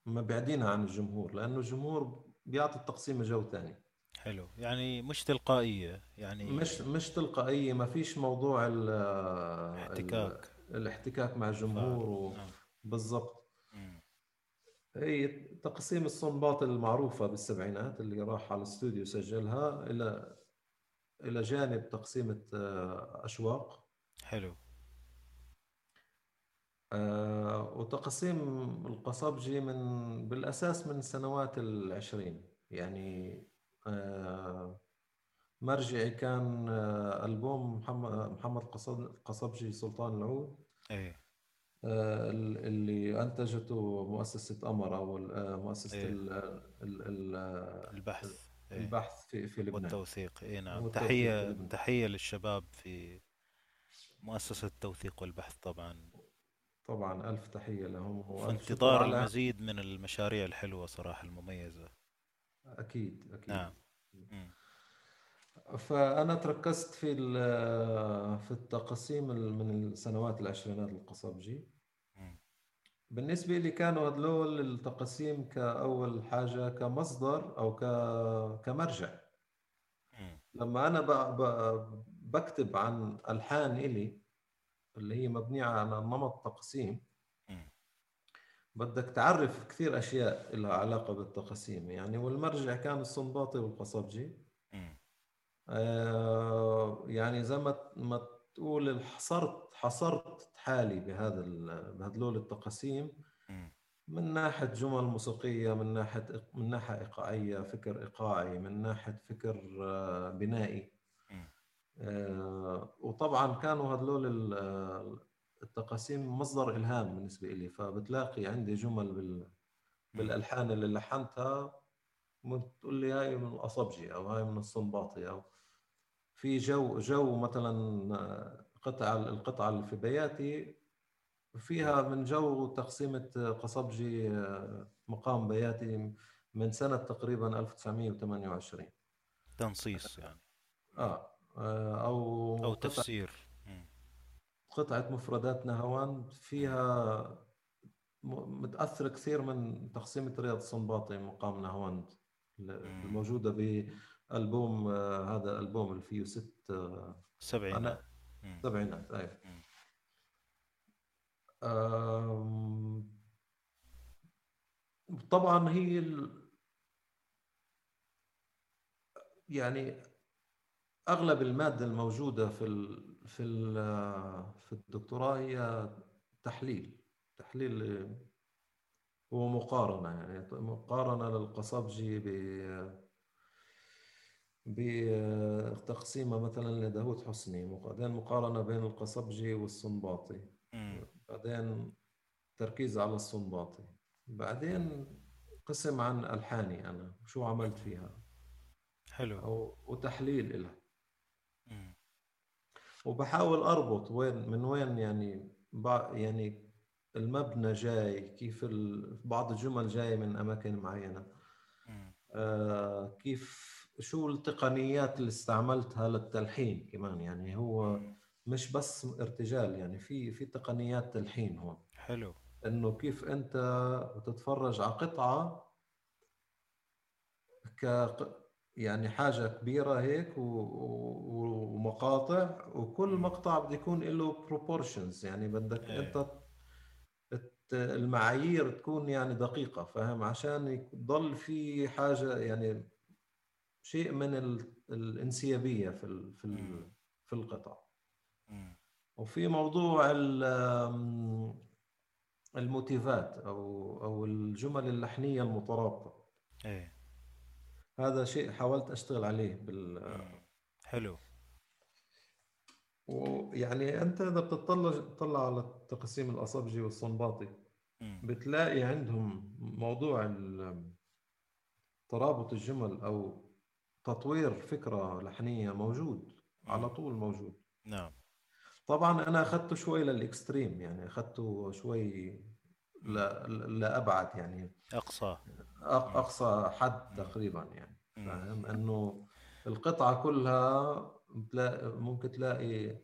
مبعدينها عن الجمهور لأنه الجمهور بيعطي التقسيمة جو ثاني حلو. يعني مش تلقائية يعني مش مش تلقائية ما فيش موضوع الاحتكاك الاحتكاك مع الجمهور و... نعم. بالضبط. هي تقسيم الصنباط المعروفة بالسبعينات اللي راح على الاستوديو سجلها إلى إلى جانب تقسيمة آه، أشواق. حلو. آه، وتقسيم القصبجي من بالأساس من السنوات العشرين. يعني آه، مرجعي كان آه، ألبوم محمد القصبجي سلطان العود. إيه. اللي أنتجته مؤسسة قمر أو مؤسسة إيه. البحث. إيه. البحث في في لبنان. والتوثيق اي نعم تحية تحية للشباب في مؤسسة التوثيق والبحث طبعا. طبعا ألف تحية لهم. وفي انتظار المزيد من المشاريع الحلوة صراحة المميزة. أكيد أكيد. نعم. فأنا تركزت في في التقسيم من السنوات العشرينات القصبجي بالنسبة لي كانوا هدول التقاسيم كأول حاجة كمصدر أو كمرجع مم. لما أنا ب... ب... بكتب عن ألحان إلي اللي هي مبنية على نمط تقسيم. بدك تعرف كثير أشياء لها علاقة بالتقسيم يعني والمرجع كان الصنباطي والقصبجي. آه يعني زي ما ما تقول حصرت حصرت حالي بهذا بهذول التقاسيم. من ناحية جمل موسيقية من ناحية من ناحية إيقاعية فكر إيقاعي من ناحية فكر آه، بنائي. آه، وطبعا كانوا هذول التقاسيم مصدر إلهام بالنسبة لي فبتلاقي عندي جمل بال بالألحان اللي لحنتها بتقول لي هاي من القصبجي أو هاي من السنباطي أو في جو جو مثلا آه، قطع القطعة اللي في بياتي فيها من جو تقسيمة قصبجي آه، مقام بياتي من سنة تقريبا 1928 تنصيص يعني. آه, آه، أو أو تفسير. قطعة مفردات نهوند فيها متأثر كثير من تقسيمة رياض الصنباطي مقام نهواند الموجودة بألبوم آه، هذا الألبوم اللي فيه ست آه، سبعينات. سبعينات أيوة طبعا هي ال... يعني أغلب المادة الموجودة في ال... في ال... في الدكتوراه هي تحليل. تحليل ومقارنه يعني مقارنة للقصبجي ب بتقسيمه مثلا لداود حسني بعدين مقارنة بين القصبجي والصنباطي بعدين تركيز على الصنباطي بعدين قسم عن ألحاني أنا شو عملت فيها؟ حلو. أو وتحليل لها وبحاول أربط وين من وين يعني يعني المبنى جاي كيف بعض الجمل جاي من أماكن معينة. آه كيف شو التقنيات اللي استعملتها للتلحين كمان؟ يعني هو مش بس ارتجال يعني في في تقنيات تلحين هون. حلو. إنه كيف أنت بتتفرج على قطعة ك يعني حاجة كبيرة هيك و... ومقاطع وكل مقطع بده يكون له بروبورشنز يعني بدك إيه. أنت المعايير تكون يعني دقيقة فاهم؟ عشان يضل في حاجة يعني شيء من الانسيابية في في في القطع وفي موضوع الموتيفات أو أو الجمل اللحنية المترابطة. إيه. هذا شيء حاولت أشتغل عليه بال حلو. ويعني أنت إذا بتطلع تطلع على تقسيم الأصابجي والصنباطي بتلاقي عندهم موضوع ترابط الجمل أو تطوير فكرة لحنية موجود على طول موجود. نعم. طبعا أنا أخذته شوي للإكستريم يعني أخذته شوي لأبعد يعني. أقصى. أقصى حد تقريبا يعني. فاهم؟ إنه القطعة كلها ممكن تلاقي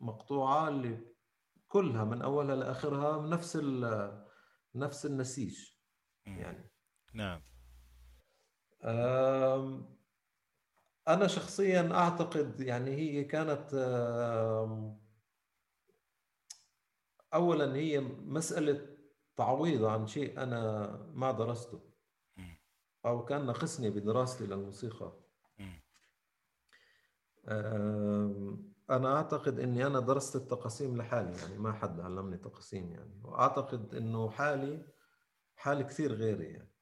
مقطوعة اللي كلها من أولها لآخرها نفس نفس النسيج يعني. نعم. أنا شخصيا أعتقد يعني هي كانت أولا هي مسألة تعويض عن شيء أنا ما درسته أو كان ناقصني بدراستي للموسيقى. أنا أعتقد إني أنا درست التقاسيم لحالي يعني ما حد علمني تقاسيم يعني. وأعتقد إنه حالي حالي كثير غيري يعني.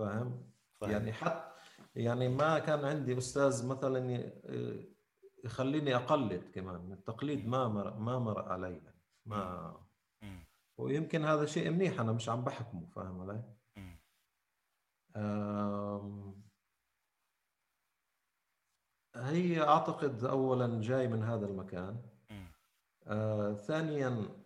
فاهم؟ يعني حتى يعني ما كان عندي أستاذ مثلا يخليني أقلد كمان. التقليد ما مر ما مر علي يعني ما ويمكن هذا شيء منيح. أنا مش عم بحكمه فاهم علي؟ هي أعتقد اولا جاي من هذا المكان. آه ثانيا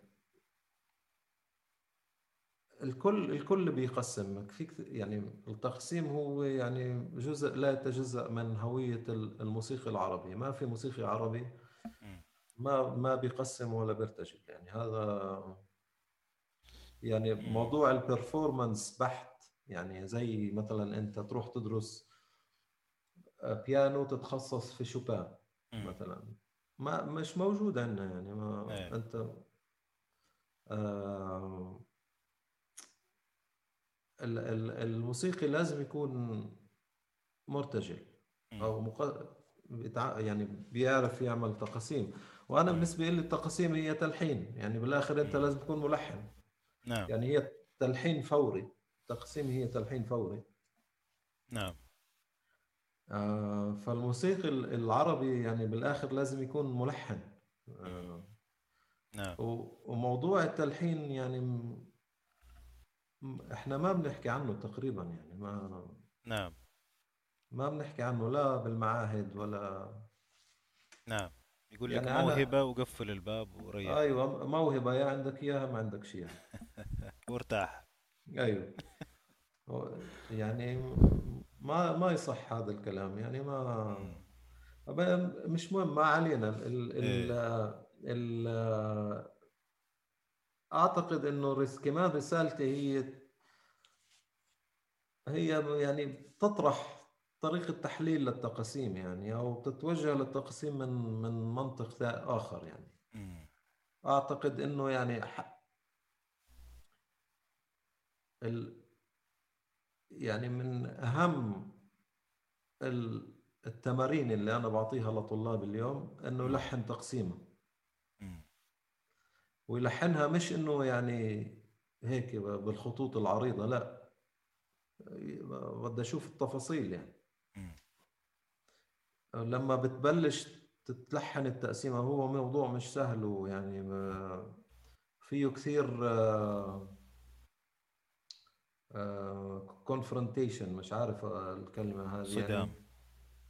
الكل الكل بيقسم فيك يعني التقسيم هو يعني جزء لا يتجزأ من هوية الموسيقى العربية. ما في موسيقي عربي ما ما بيقسم ولا بيرتجل. يعني هذا يعني موضوع البرفورمانس بحت. يعني زي مثلا أنت تروح تدرس بيانو تتخصص في شوبان مثلا. ما مش موجود عندنا يعني. ما إيه. أنت آه الموسيقي لازم يكون مرتجل. أو مق... بتع... يعني بيعرف يعمل تقاسيم. وأنا. بالنسبة لي التقاسيم هي تلحين. يعني بالآخر أنت. لازم تكون ملحن. نعم. يعني هي تلحين فوري. التقسيم هي تلحين فوري. نعم. آه فالموسيقي ال- العربي يعني بالآخر لازم يكون ملحن. آه. نعم. وموضوع التلحين يعني إحنا ما بنحكي عنه تقريبا يعني ما نعم. ما بنحكي عنه لا بالمعاهد ولا نعم. يقول لك يعني موهبة وقفل الباب وريح. أيوه موهبة يا عندك إياها ما عندك اياها وارتاح. أيوه. يعني ما ما يصح هذا الكلام يعني ما مش مهم ما علينا. ال ال إيه ال أعتقد إنه كمان رسالتي هي هي يعني تطرح طريقة تحليل للتقاسيم يعني أو تتوجه للتقسيم من من منطق آخر يعني مم. أعتقد إنه يعني ال يعني من أهم ال- التمارين اللي أنا بعطيها لطلاب اليوم. يلحن تقسيمه مم. ويلحنها مش إنه يعني هيك بالخطوط العريضة لا. بدي أشوف التفاصيل يعني. لما بتبلش تتلحن التقسيمة هو موضوع مش سهل ويعني فيه كثير كونفرونتيشن مش عارف الكلمة هذه صدام. يعني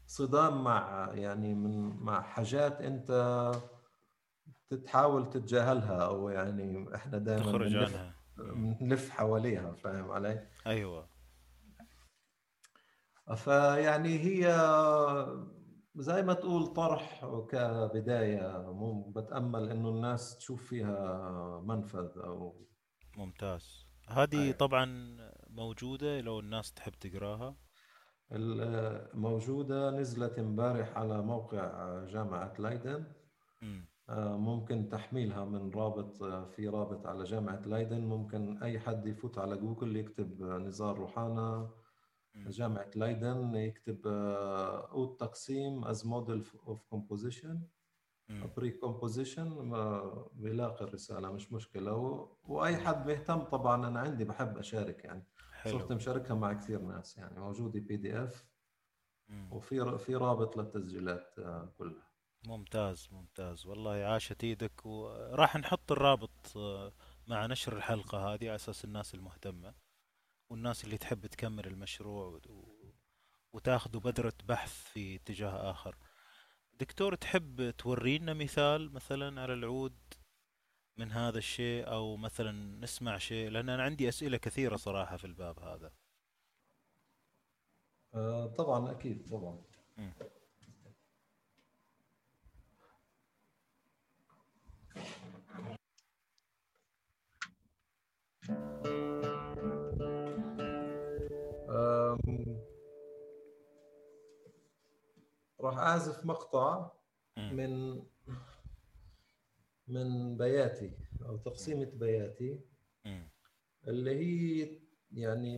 صدام مع يعني من مع حاجات أنت تحاول تتجاهلها أو يعني إحنا دائما تخرج عنها مم. بنلف حواليها فاهم علي؟ أيوه فيعني هي زي ما تقول طرح كبداية بتأمل إنه الناس تشوف فيها منفذ أو ممتاز هذه أي طبعا موجودة لو الناس تحب تقراها موجودة نزلت امبارح على موقع جامعة لايدن مم. آه، ممكن تحميلها من رابط آه، في رابط على جامعة لايدن ممكن أي حد يفوت على جوجل يكتب آه، نزار روحانا. جامعة لايدن يكتب عود تقسيم as model of composition. pre-composition بيلاقي الرسالة مش مشكلة. وأي حد مهتم طبعا أنا عندي بحب أشارك يعني صرت حلو مشاركها مع كثير ناس يعني موجودة PD مم. وفي في رابط للتسجيلات كلها ممتاز ممتاز. والله عاشت إيدك وراح نحط الرابط آه، مع نشر الحلقة هذه على أساس الناس المهتمة والناس اللي تحب تكمل المشروع وتاخذوا بذرة بحث في اتجاه آخر. دكتور تحب تورينا مثال مثلا على العود من هذا الشيء؟ أو مثلا نسمع شيء؟ لأن أنا عندي أسئلة كثيرة صراحة في الباب هذا. آه، طبعا أكيد طبعا. مم. راح أعزف مقطع. من من بياتي أو تقسيمة بياتي. اللي هي يعني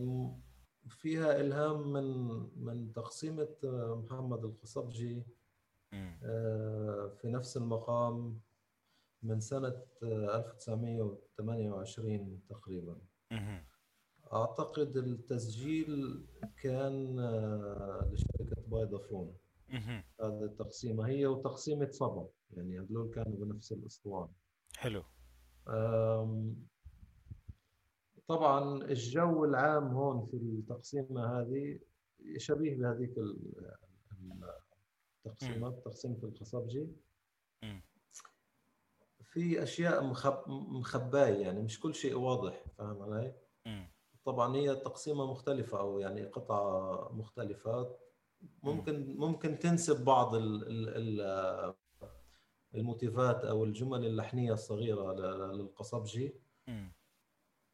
فيها إلهام من من تقسيمة آه، محمد القصبجي. آه، في نفس المقام من سنة آه، 1928 تقريبا مم. أعتقد التسجيل كان آه، لشركة مم. هذه التقسيمة هي وتقسيمة صبا يعني هذول كانوا بنفس الأسطوانة حلو طبعا الجو العام هون في التقسيمة هذه شبيه بهذيك. التقسيمات تقسيمة القصبجي. في أشياء مخب... مخباية يعني مش كل شيء واضح فاهم علي؟ طبعا هي تقسيمة مختلفة أو يعني قطع مختلفات مم. ممكن ممكن تنسب بعض ال... ال... ال- الموتيفات أو الجمل اللحنية الصغيرة ل- للقصبجي.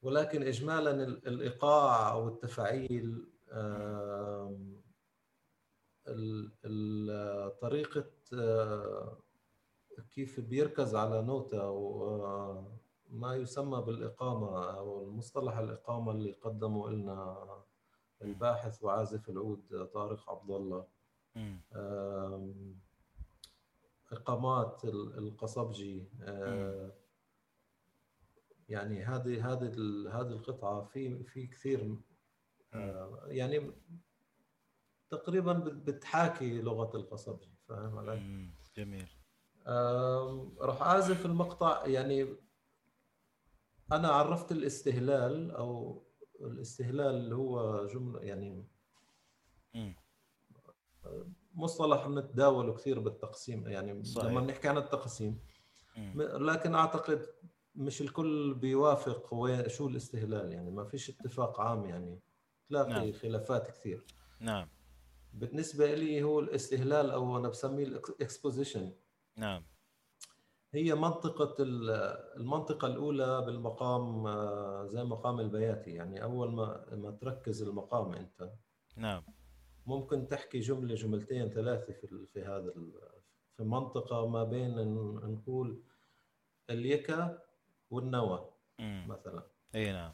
ولكن اجمالا الإيقاع أو التفاعيل طريقة كيف بيركز على نوتة أو آه، ما يسمى بالإقامة أو المصطلح الإقامة اللي قدمه لنا الباحث وعازف العود طارق عبد الله. إقامات القصبجي آه، يعني هذه هذه هذه القطعة في في كثير آه، يعني تقريبا بتحاكي لغة القصبجي فاهم علي؟ جميل. راح أعزف المقطع يعني أنا عرفت الاستهلال أو الاستهلال اللي هو جملة يعني مصطلح بنتداوله كثير بالتقسيم يعني صحيح. لما نحكي عن التقسيم. لكن أعتقد مش الكل بيوافق وين شو الاستهلال يعني ما فيش اتفاق عام يعني تلاقي نعم. خلافات كثير. نعم. بالنسبة لي هو الاستهلال أو أنا بسميه الاكسبوزيشن نعم. هي منطقة المنطقة الأولى بالمقام آه، زي مقام البياتي. يعني أول ما ما تركز المقام أنت. نعم. ممكن تحكي جملة جملتين ثلاثة في في هذا في منطقة ما بين نقول اليكا والنوى مثلا. اي نعم.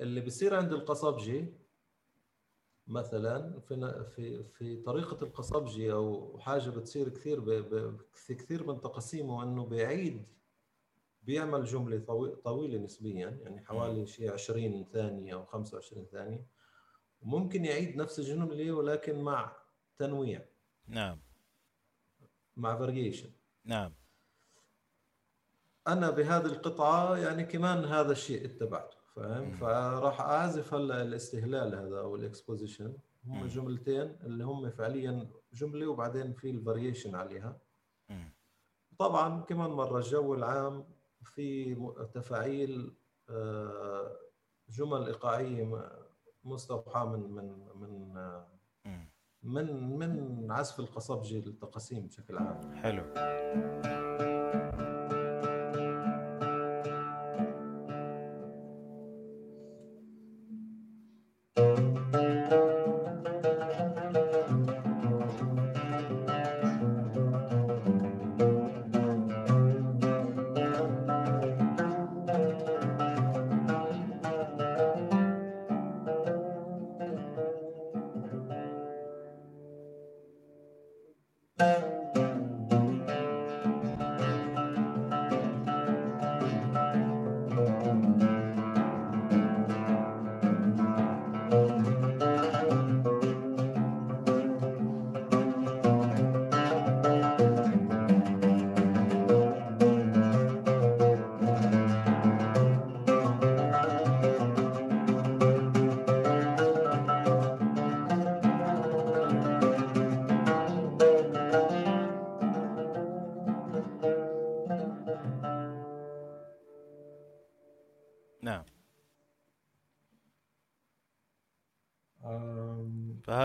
اللي بيصير عند القصبجي مثلا في في في طريقة القصبجي أو حاجة بتصير كثير في كثير من تقاسيمه إنه بيعيد بيعمل جملة طويلة نسبيا يعني حوالي شيء 20 ثانية أو 25 ثانية. وممكن يعيد نفس الجملة ولكن مع تنويع. نعم. مع variation نعم. أنا بهذه القطعة يعني كمان هذا الشيء اتبعته. فاهم؟ فراح أعزف هلا الاستهلال هذا أو ال exposition. هم جملتين اللي هم فعليا جملة وبعدين في ال variation عليها. طبعا كمان مرة الجو العام في تفاعيل آه، جمل إيقاعية مستوحاة من من من من من عزف القصبجي للتقاسيم بشكل عام. حلو.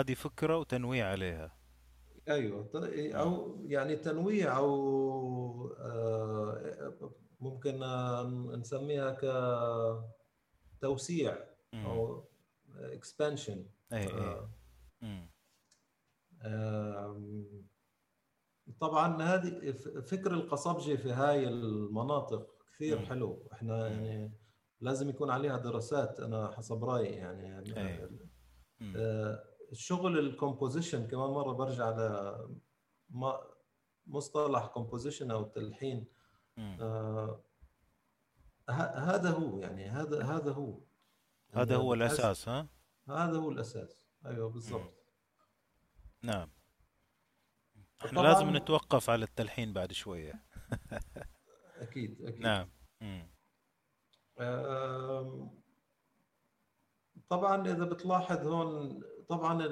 فهذه فكرة وتنويع عليها. أيوه أو يعني تنويع أو آه، ممكن نسميها كتوسيع أو اكسبانشن اي آه، طبعا هذه فكر القصبجي في هاي المناطق كثير حلو. إحنا يعني لازم يكون عليها دراسات أنا حسب رأيي يعني, يعني الشغل ال composition كمان مرة برجع ل مصطلح composition أو التلحين آه هذا هو يعني هذا هذا هو. هذا يعني هو الأساس ها؟ هذا هو الأساس. أيوه بالضبط. نعم. إحنا لازم نتوقف على التلحين بعد شوية. أكيد أكيد. نعم. طبعا إذا بتلاحظ هون طبعا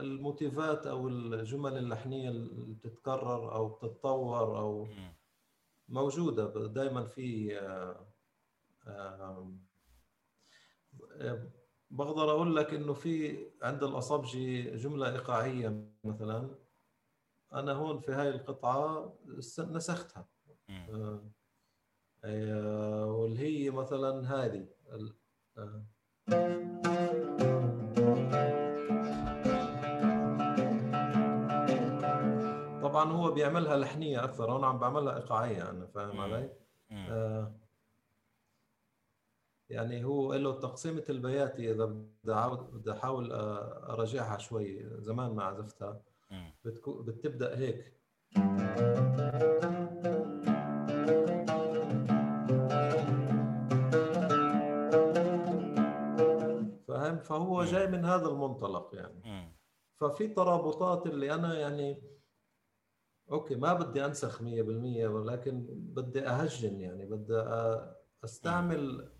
الموتيفات أو الجمل اللحنية اللي بتتكرر أو بتتطور أو موجودة. دائما في آه، آه، بقدر أقول لك إنه في عند الأصابجي جملة إيقاعية مثلا. أنا هون في هاي القطعة نسختها. آه. آه، واللي هي مثلا هذه طبعا هو بيعملها لحنية أكثر هون عم بعملها إيقاعية أنا فاهم علي؟ آه. يعني هو له تقسيمة البياتي إذا بدي بدي أحاول أراجعها شوي. زمان ما عزفتها. بتبدأ هيك. فاهم؟ فهو جاي من هذا المنطلق يعني. ففي ترابطات اللي أنا يعني أوكي ما بدي أنسخ 100% ولكن بدي أهجن يعني بدي أستعمل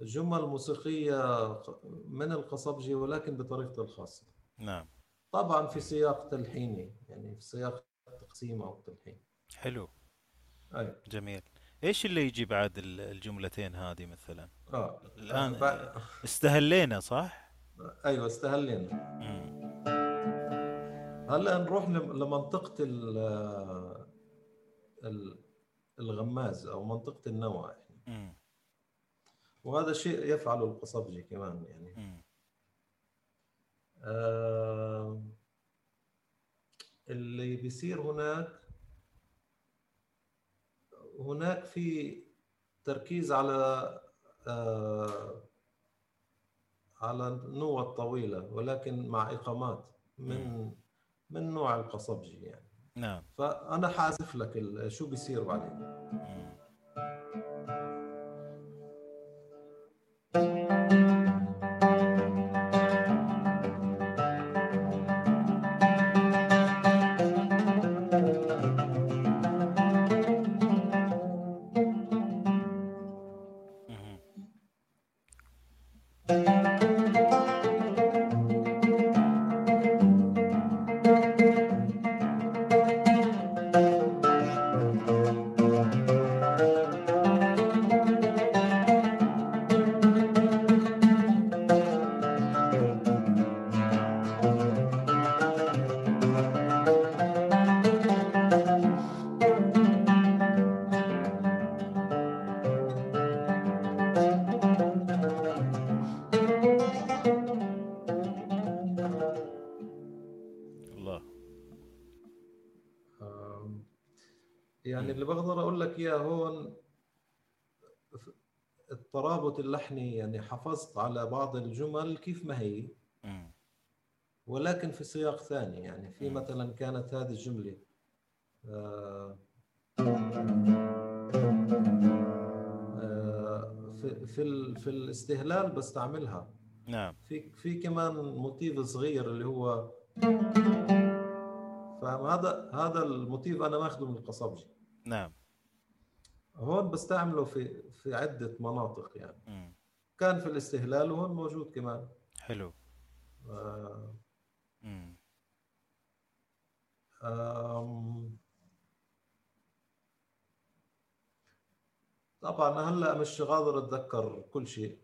جمل موسيقية من القصبجي ولكن بطريقته الخاصة. نعم. طبعا في سياق تلحيني يعني في سياق تقسيم أو تلحين. حلو. أي. جميل. إيش اللي يجي بعد الجملتين هذه مثلا؟ آه. الآن ب... استهلينا صح؟ أيوه استهلينا. هلا نروح لمنطقة الغماز أو منطقة النوى يعني. وهذا شيء يفعله القصبجي كمان يعني. آه اللي بيصير هناك هناك في تركيز على آه على النوع الطويلة ولكن مع إقامات من من نوع القصبجي يعني. نعم. فأنا حاسف لك شو بيصير بعدين. الترابط اللحني يعني حافظت على بعض الجمل كيف ما هي. ولكن في سياق ثاني يعني في مثلا كانت هذه الجملة آه، في في في الاستهلال بستعملها. نعم. في في كمان موتيف صغير اللي هو فاهم؟ هذا هذا الموتيف أنا ماخذه من القصبجي. نعم. هون بستعمله في في عدة مناطق يعني م. كان في الاستهلال وهون موجود كمان حلو آه طبعا هلأ مش قادر أتذكر كل شيء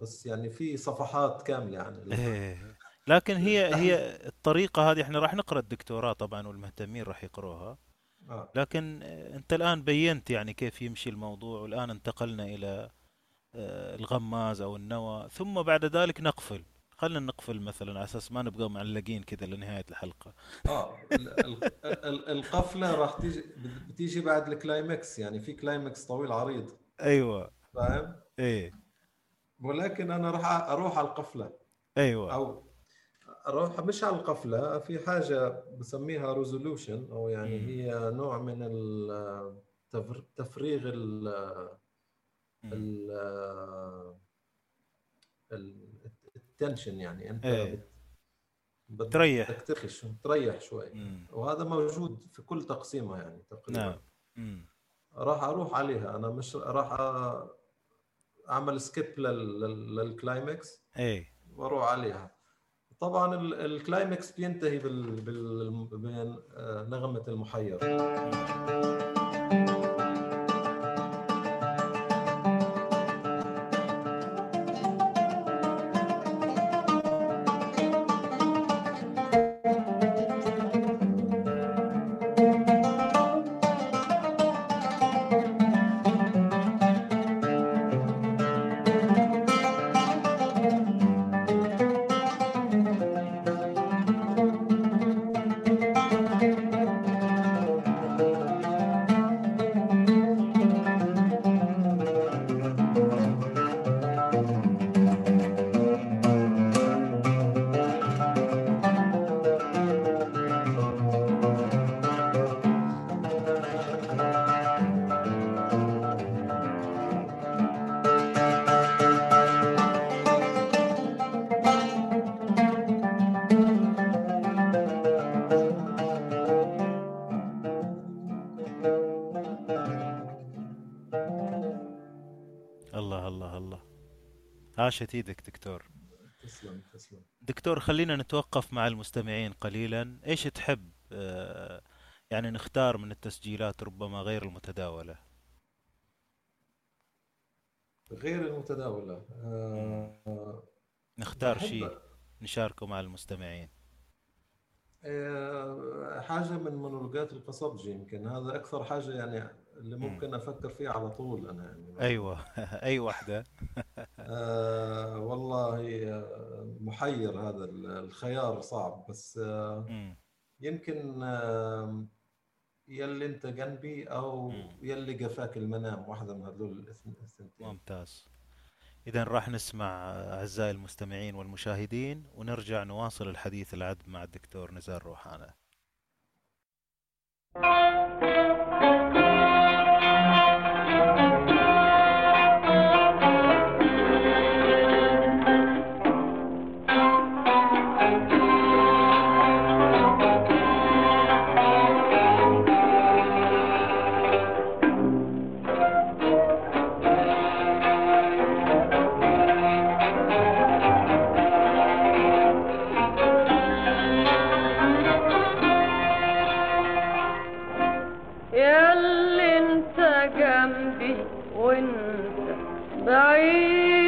بس يعني في صفحات كاملة عن إيه. لكن هي هي الطريقة هذه إحنا راح نقرأ الدكتوراه طبعا والمهتمين راح يقروها. لكن انت الآن بينت يعني كيف يمشي الموضوع والآن انتقلنا إلى آه، الغماز أو النوى. ثم بعد ذلك نقفل. خلينا نقفل مثلا على أساس ما نبقى معلقين كذا لنهاية الحلقة. آه القفلة راح تيجي بتيجي بعد ال climax. يعني في climax طويل عريض. أيوه. فاهم؟ إيه. ولكن أنا راح أروح على القفلة. أيوه. أو أروح مش على القفلة في حاجة بسميها resolution أو يعني م. هي نوع من التفريغ ال ال ال tension يعني. أنت إيه. تريح. ترخش تريح شوي. مم. وهذا موجود في كل تقسيمة يعني تقريبا. نعم. راح أروح عليها. أنا مش راح أعمل skip لل climax إيه. وأروح عليها. طبعا ال climax بينتهي بنغمه المحير. عاشت إيدك دكتور. تسلم تسلم. دكتور خلينا نتوقف مع المستمعين قليلا. إيش تحب؟ آه، يعني نختار من التسجيلات ربما غير المتداولة. غير المتداولة. آه، نختار شيء نشاركه مع المستمعين. آه، حاجة من مونولوجات القصبجي يمكن هذا أكثر حاجة يعني اللي مم. ممكن أفكر فيها على طول أنا يعني أيوه أي واحدة آه والله آه، محير هذا الخيار صعب بس آه. يمكن آه يلي أنت جنبي مم. يلي جفاك المنام واحدة من هذول الاثن- الثنتين ممتاز إذا راح نسمع أعزائي المستمعين والمشاهدين ونرجع نواصل الحديث العذب مع الدكتور نزار روحانا جنبي وانت بعيد.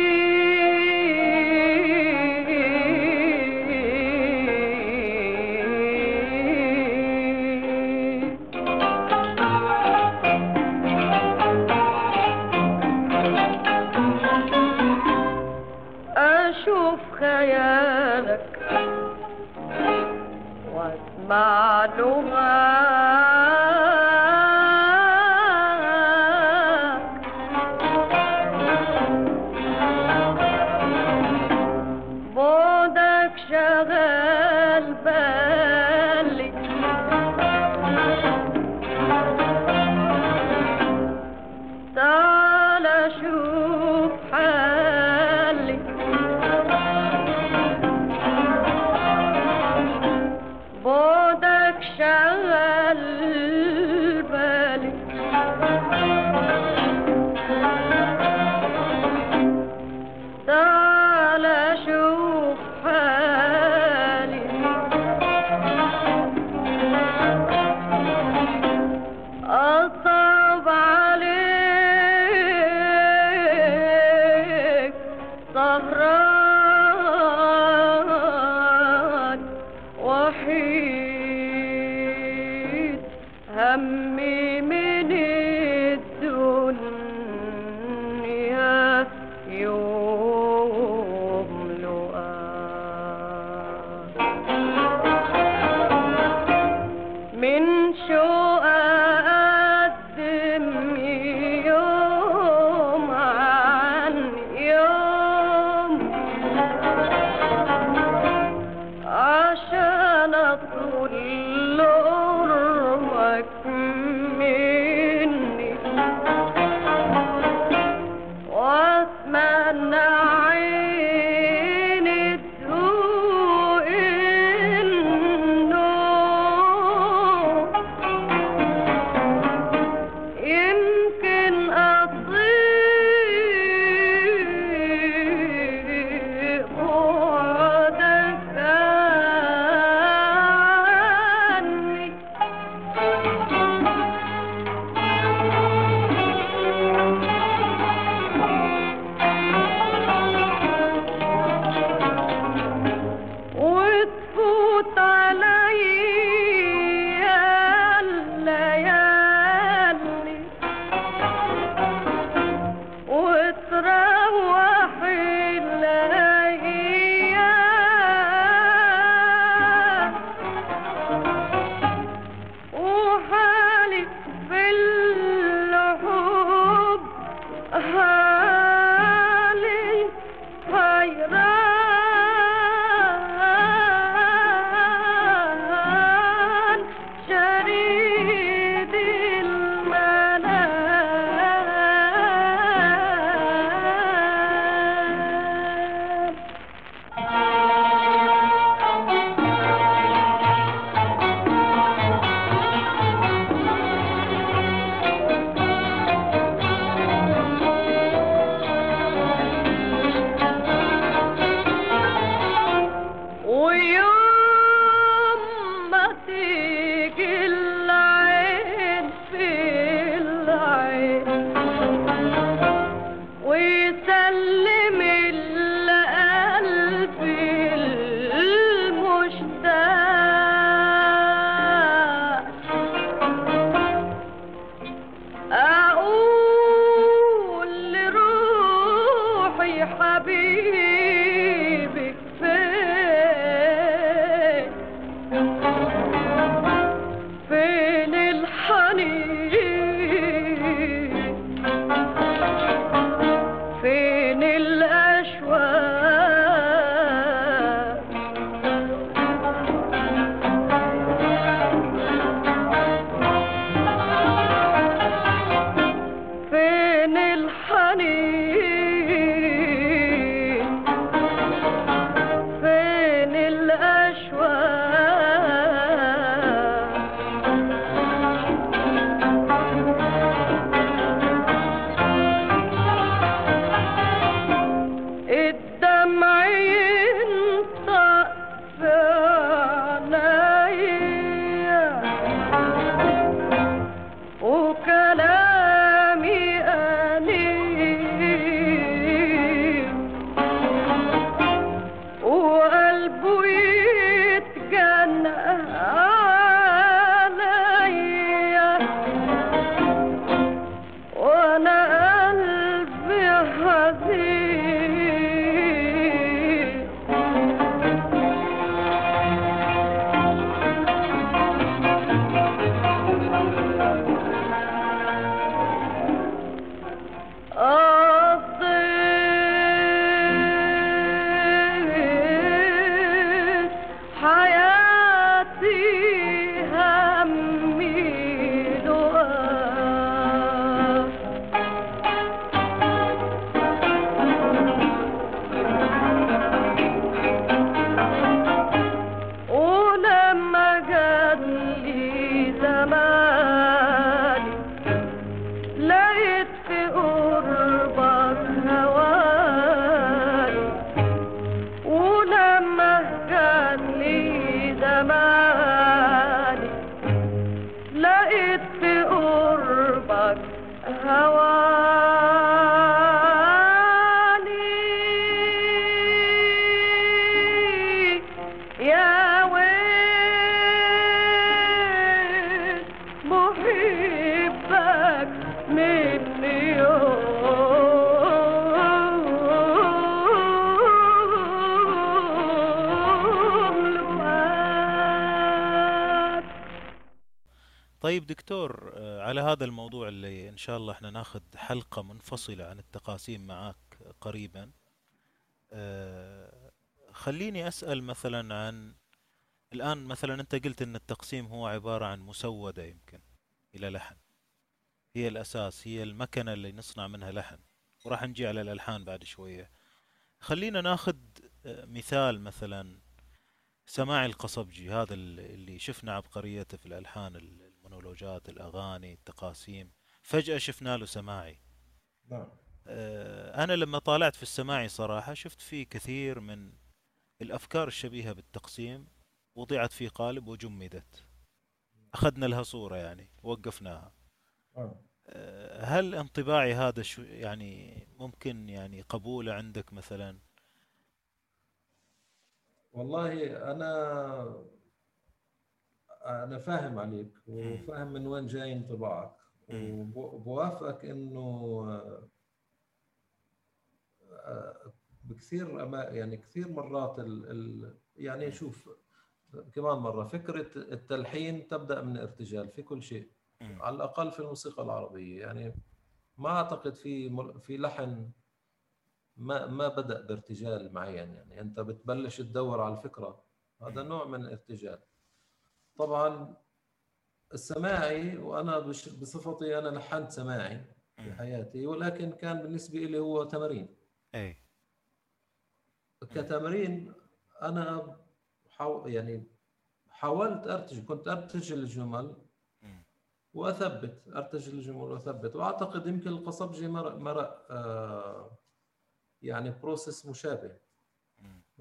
طيب دكتور آه، على هذا الموضوع اللي إن شاء الله إحنا ناخذ حلقة منفصلة عن التقاسيم معاك قريبا آه، خليني أسأل مثلا عن الآن مثلا أنت قلت أن التقسيم هو عبارة عن مسودة يمكن إلى لحن هي الأساس هي المكنة اللي نصنع منها لحن وراح نجي على الألحان بعد شوية. خلينا ناخذ آه، مثال مثلا سماع القصبجي هذا ال- اللي شفنا عبقريته في الألحان المونولوجات الأغاني التقاسيم. فجأة شفنا له سماعي. نعم. آه، أنا لما طالعت في السماعي صراحة شفت فيه كثير من الأفكار الشبيهة بالتقسيم. وضعت في قالب وجمدت. أخذنا لها صورة يعني وقفناها آه. آه، هل انطباعي هذا شو يعني ممكن يعني قبوله عندك مثلا؟ والله أنا أنا فاهم عليك وفاهم من وين جاي انطباعك. وبوافقك إنه آه، بكثير أما يعني كثير مرات ال ال يعني شوف كمان مرة فكرة التلحين تبدأ من ارتجال في كل شيء. على الأقل في الموسيقى العربية يعني ما أعتقد في مر- في لحن ما ما بدأ بارتجال معين يعني أنت بتبلش تدور على الفكرة هذا نوع من الارتجال طبعا السماعي وأنا بش- بصفتي أنا لحنت سماعي في. حياتي ولكن كان بالنسبة لي هو تمارين أي كتمرين أنا حاو يعني حاولت أرتج كنت أرتجل الجمل. وأثبت ارتجل الجمل وأثبت وأعتقد يمكن القصبجي مرق مرق آه يعني بروسيس مشابه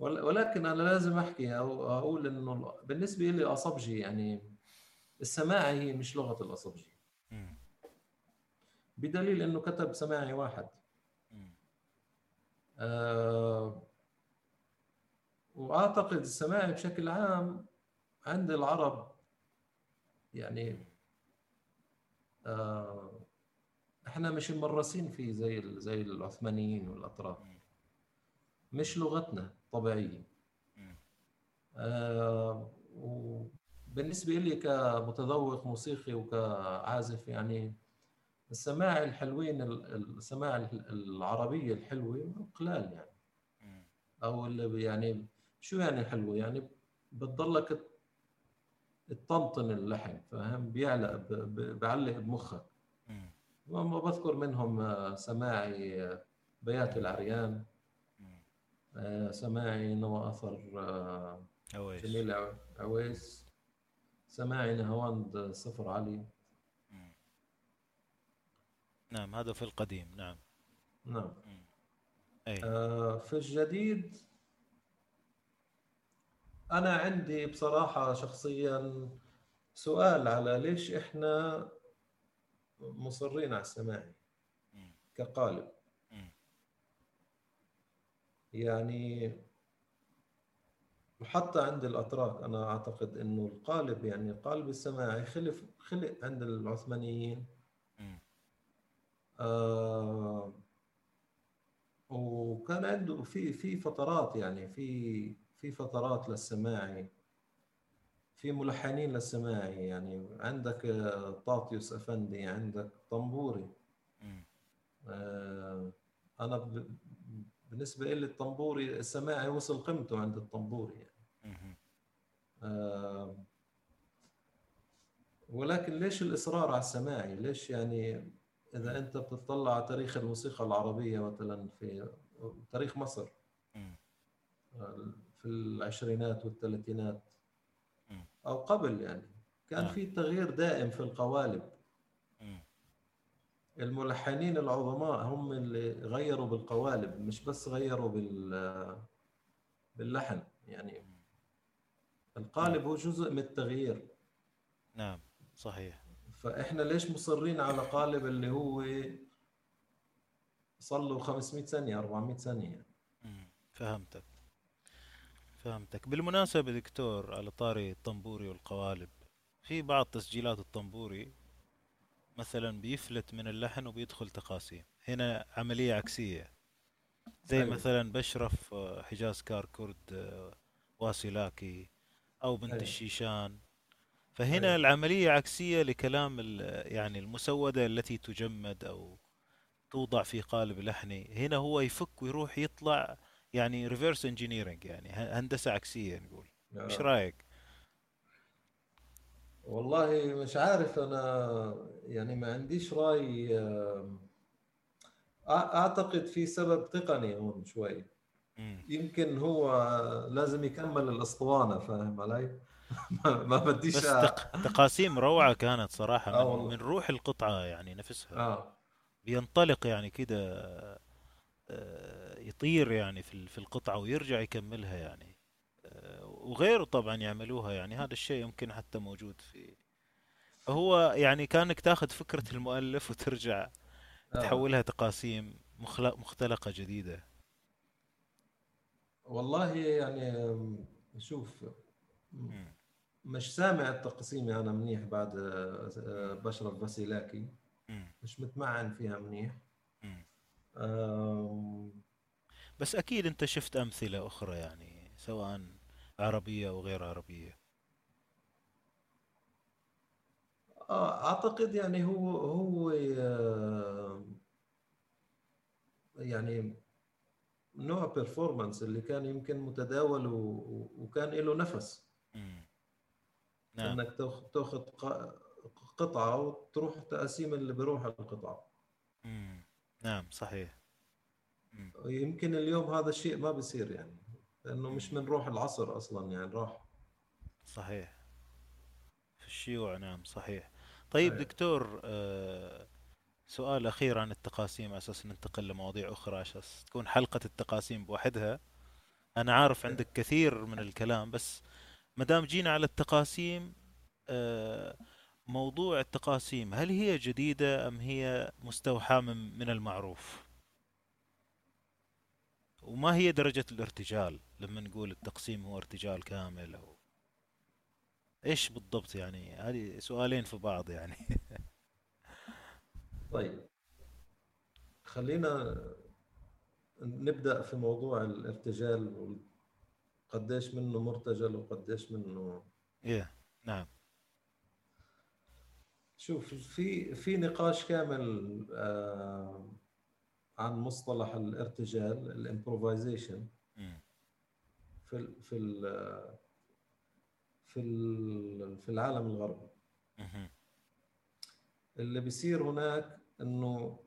ولكن أنا لازم أحكي أو أقول إنه بالنسبة لي أصبجي يعني السماعي هي مش لغة الأصبجي. بدليل إنه كتب سماعي واحد. آه وأعتقد السماعي بشكل عام عند العرب يعني آه إحنا مش مرسين فيه زي زي العثمانيين والاتراك مش لغتنا. طبيعية مم. آه، وبالنسبة لي كمتذوق موسيقي وكعازف يعني السماع الحلوين ال- السماع العربية الحلوة قلال يعني. أو اللي يعني شو يعني حلوة يعني بتضلك تطنطن اللحن فاهم بيعلق بعلق بمخك. وما بذكر منهم آه، سماعي آه، بيات العريان سماعي نوى أثر آه، أويس جميل عو- عويس سماعي نهاوند صفر علي مم. نعم هذا في القديم نعم نعم مم. أي آه، في الجديد أنا عندي بصراحة شخصيا سؤال على ليش إحنا مصرين على السماعي. كقالب. يعني وحتى عند الأتراك أنا أعتقد إنه القالب يعني القالب السماعي خلف خلق عند العثمانيين. آه وكان عنده في في فترات يعني في في فترات للسماعي في ملحنين للسماعي يعني عندك آه، طاطيوس أفندي عندك طنبوري. آه أنا ب- بالنسبة لي الطنبوري السماعي وصل قيمته عند الطنبوري يعني. آه، ولكن ليش الإصرار على السماعي؟ ليش يعني إذا أنت بتطلع على تاريخ الموسيقى العربية مثلا في تاريخ مصر في العشرينات والثلاثينات. أو قبل يعني كان نعم. في تغيير دائم في القوالب. الملحنين العظماء هم اللي غيروا بالقوالب مش بس غيروا بال باللحن يعني القالب هو جزء من التغيير نعم صحيح فإحنا ليش مصرين على قالب اللي هو صار له 500 سنه 400 سنه يعني. مم. فهمتك فهمتك بالمناسبة دكتور على طاري الطنبوري والقوالب في بعض تسجيلات الطنبوري مثلا بيفلت من اللحن وبيدخل تقاسيم هنا عملية عكسية زي أيوة. مثلا بشرف آه، حجاز كار كورد آه، واسيلاكي أو بنت أيوة. الشيشان فهنا أيوة. العملية عكسية لكلام يعني المسودة التي تجمد أو توضع في قالب لحني هنا هو يفك ويروح يطلع يعني reverse engineering يعني هندسة عكسية نقول إيش آه. رأيك؟ والله مش عارف أنا يعني ما عنديش رأي آه، أعتقد في سبب تقني هون شوي. يمكن هو لازم يكمل الأسطوانة فاهم علي؟ ما بديش بس أ- تق... تقاسيم روعة كانت صراحة آه من, من روح القطعة يعني نفسها. آه. بينطلق يعني كده آه، يطير يعني في ال- في القطعة ويرجع يكملها يعني. آه، وغيره طبعا يعملوها يعني هذا الشيء يمكن حتى موجود في فهو يعني كأنك تأخذ فكرة المؤلف وترجع آه. تحولها تقاسيم مخلق مختلقة جديدة. والله يعني شوف. مش سامع التقسيمة أنا منيح بعد آه، آه، بشرف فاسيلاكي. مش متمعن فيها منيح. بس أكيد أنت شفت أمثلة أخرى يعني سواء عربية أو غير عربية آه، أعتقد يعني هو هو آه، يعني نوع بيرفورمانس اللي كان يمكن متداول وكان له نفس. نعم إنك تاخ- تاخذ ق- قطعة وتروح تقاسيم اللي بيروح القطعة مم. نعم صحيح مم. يمكن اليوم هذا الشيء ما بيصير يعني لأنه مش من روح العصر أصلا يعني راح. صحيح. في الشيوع نعم صحيح. طيب أيوة. دكتور آه، سؤال أخير عن التقاسيم أساس ننتقل لمواضيع أخرى عشان تكون حلقة التقاسيم بوحدها. أنا عارف عندك كثير من الكلام بس ما دام جينا على التقاسيم آه، موضوع التقاسيم هل هي جديدة أم هي مستوحاة من من المعروف؟ وما هي درجة الارتجال لما نقول التقسيم هو ارتجال كامل أو إيش بالضبط يعني؟ هذه سؤالين في بعض يعني. طيب. خلينا نبدأ في موضوع الارتجال قديش منه مرتجل وقديش منه إيه نعم. شوف في في نقاش كامل آه، عن مصطلح الارتجال الامبروفيزيشن. في ال في ال في ال في العالم الغربي. اللي بيصير هناك إنه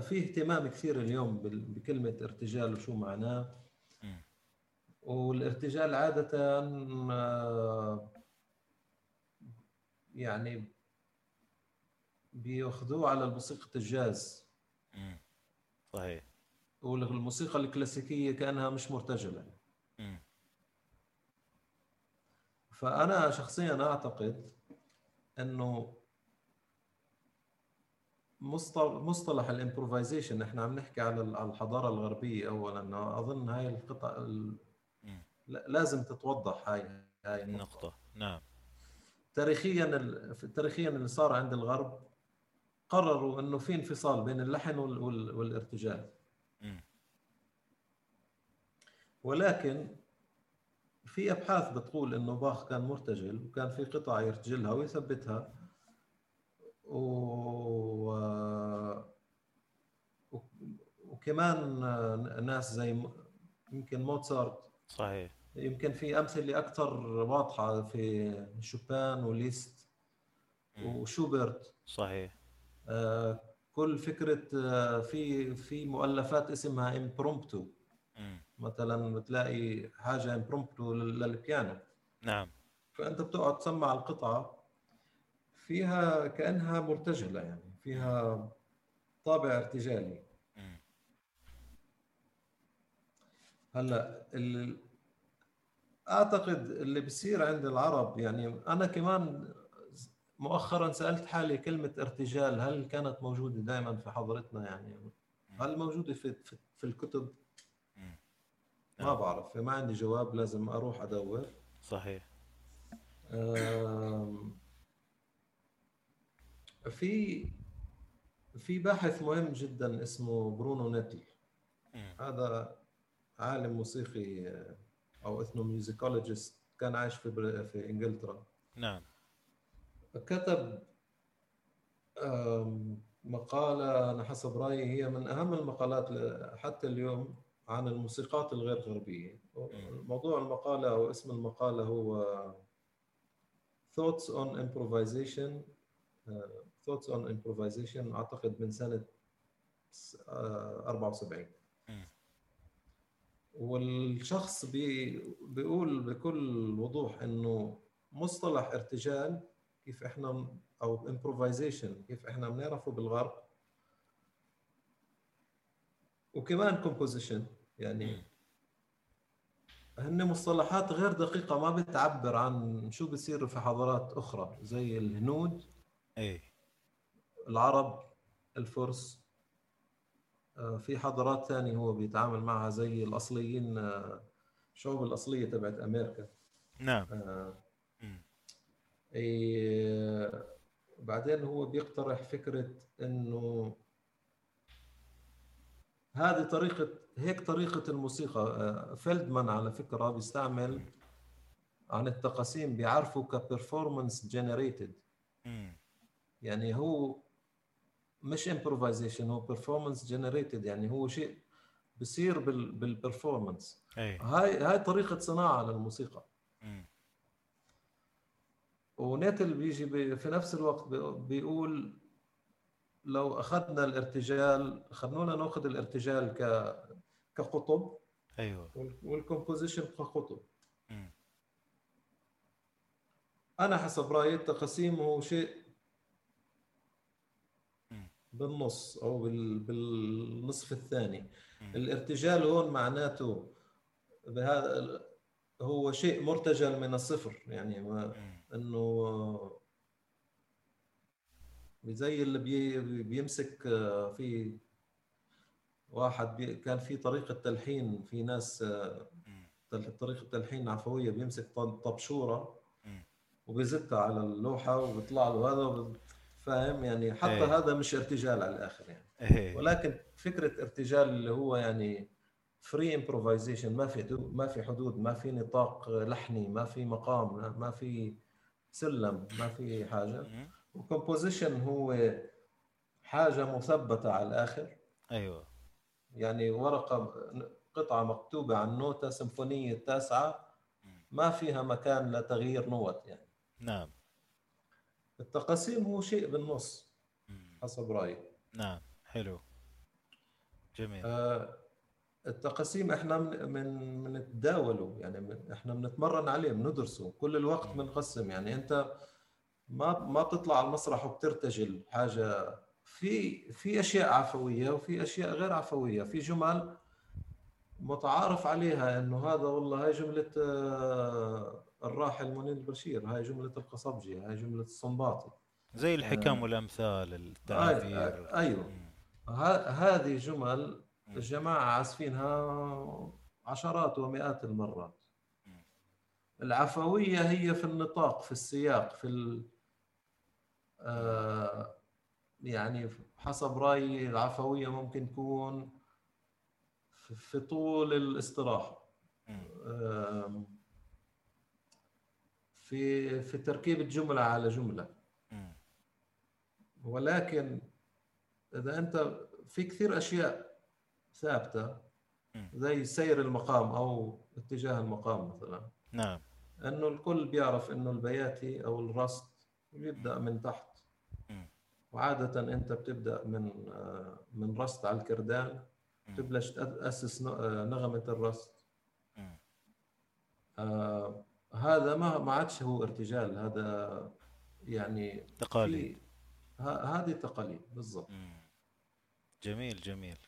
في اهتمام كثير اليوم بكلمة ارتجال وشو معناه. والارتجال عادة آه، يعني بيأخذوه على موسيقى الجاز. صحيح. والموسيقى الكلاسيكية كأنها مش مرتجلة. مم. فأنا شخصيا أعتقد أنه مصطلح مصطلح ال improvisation إحنا عم نحكي على ال- على الحضارة الغربية اولا اظن هاي القطع ال- لازم تتوضح هاي هاي النقطة. النقطة نعم. تاريخيا ال- تاريخيا اللي صار عند الغرب قرروا إنه في انفصال بين اللحن وال- وال- والارتجال. ولكن في أبحاث بتقول إنه باخ كان مرتجل وكان في قطع يرتجلها ويثبتها و... و... وكمان ناس زي يمكن موتسارت. صحيح. يمكن في أمثلة أكثر واضحة في شوبان وليست. وشوبرت. صحيح. كل فكرة آه، في في مؤلفات اسمها impromptu. مثلا بتلاقي حاجة impromptu للبيانو نعم فأنت بتقعد تسمع القطعة فيها كأنها مرتجلة يعني فيها طابع ارتجالي. هلأ ال... أعتقد اللي بصير عند العرب يعني أنا كمان مؤخرا سألت حالي كلمة ارتجال هل كانت موجودة دائما في حضرتنا يعني هل موجودة في في, في الكتب. ما. بعرف ما عندي جواب لازم أروح أدور صحيح في في باحث مهم جدا اسمه برونو نيتل مم. هذا عالم موسيقي آه، أو ethnomusicologist كان عايش في في إنجلترا نعم كتب مقالة أنا حسب رأيي هي من أهم المقالات حتى اليوم عن الموسيقات الغير غربية موضوع المقالة أو اسم المقالة هو Thoughts on Improvisation آه، Thoughts on Improvisation أعتقد من سنة آه، 74 مم. والشخص بي بيقول بكل وضوح إنه مصطلح ارتجال كيف إحنا أو improvisation كيف إحنا بنعرفه بالغرب. وكمان composition يعني هن مصطلحات غير دقيقة ما بتعبر عن شو بصير في حضارات أخرى زي الهنود اي العرب الفرس. آه، في حضارات ثانية هو بيتعامل معها زي الأصليين آه، الشعوب الأصلية تبعت أمريكا. نعم. آه، بعدين هو بيقترح فكرة إنه هذه طريقة هيك طريقة الموسيقى. فيلدمان على فكرة بيستعمل عن التقاسيم بيعرفه ك performance generated. يعني هو مش improvisation هو performance generated. يعني هو شيء بصير بال بال performance أي. هاي هاي طريقة صناعة للموسيقى. مم. ونيتل بيجي بي في نفس الوقت بي- بيقول لو أخذنا الارتجال خلونا نأخذ الارتجال ك كقطب أيوه وال- والكومبوزيشن كقطب. أنا حسب رأيي التقسيم هو شيء. بالنص أو بال... بالنصف الثاني. الارتجال هون معناته بهذا هو شيء مرتجل من الصفر يعني ما. إنه زي اللي بي بيمسك آه، في واحد بي كان في طريقة تلحين في ناس آه، طريقة تلحين عفوية بيمسك مم. وبيزتها على اللوحة وبيطلع له هذا فاهم يعني حتى إيه. هذا مش ارتجال على الآخر يعني إيه ولكن فكرة ارتجال اللي هو يعني free improvisation ما في ما في حدود ما في نطاق لحني ما في مقام ما في سلم ما في حاجة. مم. و composition هو حاجة مثبتة على الآخر. أيوه. يعني ورقة قطعة مكتوبة عن نوتة سيمفونية التاسعه ما فيها مكان لتغيير note يعني. نعم. التقاسيم هو شيء بالنص. حسب رأيي. نعم. حلو. جميل. آه، التقاسيم إحنا من من بنتداوله يعني من إحنا بنتمرن عليه بندرسه كل الوقت بنقسم يعني أنت ما ما بتطلع على المسرح وبترتجل حاجة. في في أشياء عفوية وفي أشياء غير عفوية. في جمل متعارف عليها إنه هذا والله هاي جملة آه، الراحل منير البشير هاي جملة القصبجي هاي جملة الصنباطي. زي الحكم آه. والأمثال التعابير. آه، أيوه. هذه جمل. الجماعة عازفينها عشرات ومئات المرات. العفوية هي في النطاق في السياق في ال... آه يعني حسب رأيي العفوية ممكن تكون في- طول الاستراحة في في تركيب جملة على جملة. ولكن إذا أنت في كثير أشياء ثابتة. زي سير المقام أو اتجاه المقام مثلا نعم أنه الكل بيعرف إنه البياتي أو الرصد بيبدأ من تحت. وعادة أنت بتبدأ من آه، من رصد على الكردان. تبلش تأسس آه، نغمة الرصد. آه، هذا ما ما عادش هو ارتجال هذا يعني تقاليد هذه تقاليد بالضبط. جميل جميل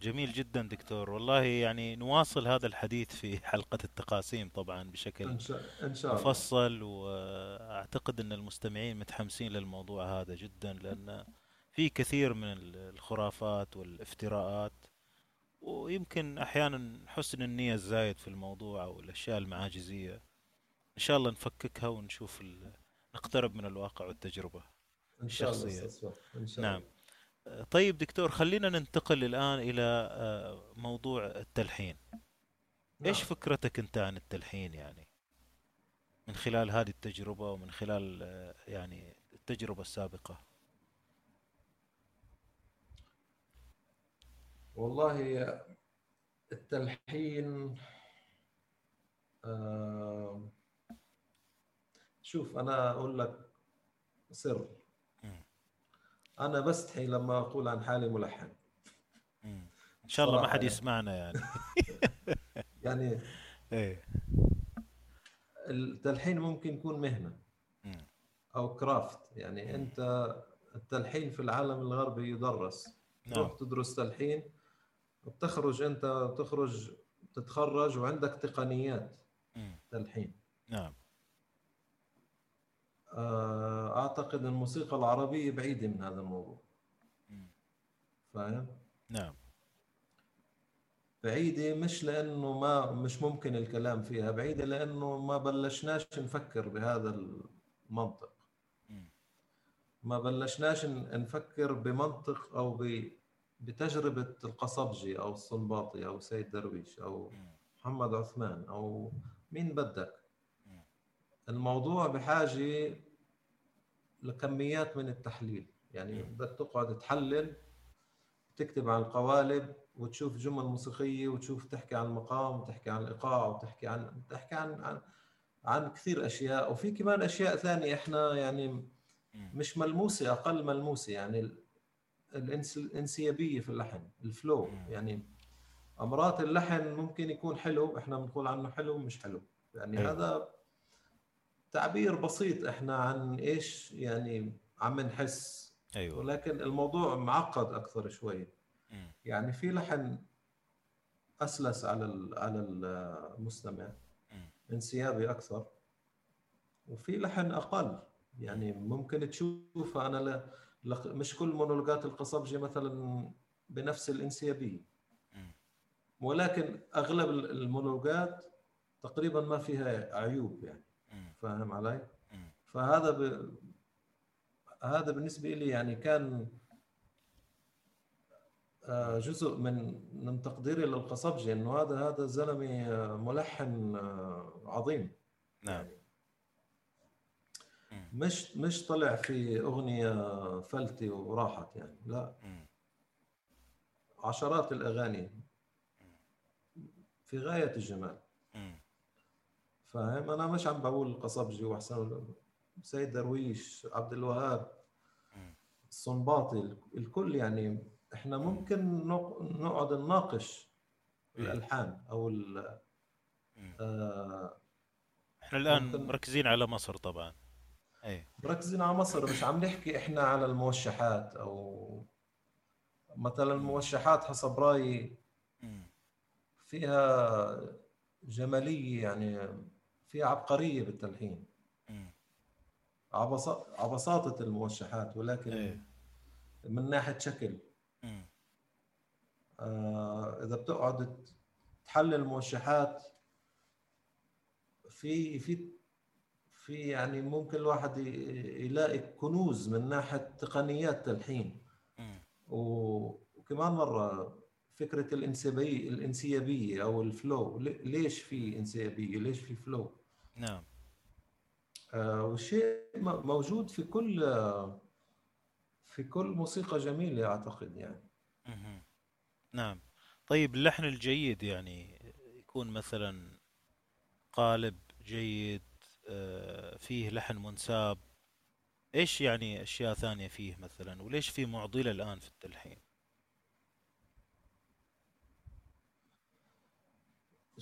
جميل جدا دكتور. والله يعني نواصل هذا الحديث في حلقة التقاسيم طبعا بشكل إن شاء إن شاء الله. مفصل وأعتقد إن المستمعين متحمسين للموضوع هذا جدا لأن في كثير من الخرافات والافتراءات ويمكن أحيانا حسن النية الزايد في الموضوع أو الأشياء المعاجزية. إن شاء الله نفككها ونشوف ال... نقترب من الواقع والتجربة إن شاء الله الشخصية. فهد، إن شاء نعم. الله. آه، طيب دكتور خلينا ننتقل الآن إلى آه، موضوع التلحين إيش نعم. فكرتك أنت عن التلحين يعني من خلال هذه التجربة ومن خلال آه، يعني التجربة السابقة والله التلحين آه، شوف أنا أقول لك سر. أنا بستحي لما أقول عن حالي ملحن. إن شاء الله ما حد يعني. يسمعنا يعني. يعني إيه. التلحين ممكن يكون مهنة. أو كرافت يعني أنت التلحين في العالم الغربي يدرس. نعم. تروح تدرس تلحين وبتخرج أنت بتخرج تتخرج وعندك تقنيات. تلحين. نعم. أعتقد الموسيقى العربية بعيدة من هذا الموضوع. فاهم نعم بعيدة مش لأنه ما مش ممكن الكلام فيها بعيدة لأنه ما بلشناش نفكر بهذا المنطق. ما بلشناش نفكر بمنطق أو ب بتجربة القصبجي أو الصنباطي أو سيد درويش أو مم. محمد عثمان أو مين بدك. الموضوع بحاجة لكميات من التحليل يعني. بدك تقعد تحلل تكتب عن القوالب وتشوف جمل موسيقية وتشوف تحكي عن المقام وتحكي عن الايقاع وتحكي عن تحكي عن عن عن كثير أشياء وفي كمان أشياء ثانية إحنا يعني. مش ملموسة أقل ملموسة يعني ال- الإنس- الإنسيابية في اللحن الفلو. يعني امرات اللحن ممكن يكون حلو إحنا بنقول عنه حلو مش حلو يعني أيوة. هذا تعبير بسيط إحنا عن إيش يعني عم نحس أيوة ولكن الموضوع معقد أكثر شوي. يعني في لحن أسلس على على المستمع. انسيابي أكثر وفي لحن أقل يعني ممكن تشوفها أنا ل... لق- مش كل مونولوجات القصبجي مثلا بنفس الانسيابية. ولكن أغلب ال- المونولوجات تقريبا ما فيها عيوب يعني. فاهم علي؟ فهذا ب... هذا بالنسبة لي يعني كان آه، جزء من من تقديري للقصبجي إنه هذا هذا زلمة آه، ملحن آه، عظيم نعم مش مش طلع في أغنية فلتي وراحت يعني لا. عشرات الأغاني في غاية الجمال. فاهم؟ أنا مش عم بقول القصبجي وحسن سيد درويش عبد الوهاب. الصنباطي الكل يعني إحنا ممكن نق- نقعد نناقش الألحان أو ال-. آه، إحنا الآن مركزين على مصر طبعا. أي. مركزين على مصر مش عم نحكي إحنا على الموشحات أو مثلا الموشحات حسب رأيي. فيها جمالية يعني فيها عبقرية بالتلحين. عبساطة الموشحات ولكن إيه. من ناحية شكل. آه، إذا بتقعد تحلل الموشحات في في في يعني ممكن الواحد يلاقي كنوز من ناحية تقنيات تلحين. وكمان مرة فكرة الانسيابيه الانسيابية أو الفلو ليش في انسيابية؟ ليش في فلو نعم. آه، والشيء م- موجود في كل في كل موسيقى جميلة أعتقد يعني. نعم. طيب اللحن الجيد يعني يكون مثلا قالب جيد آه، فيه لحن منساب إيش يعني أشياء ثانية فيه مثلا؟ وليش في معضلة الآن في التلحين؟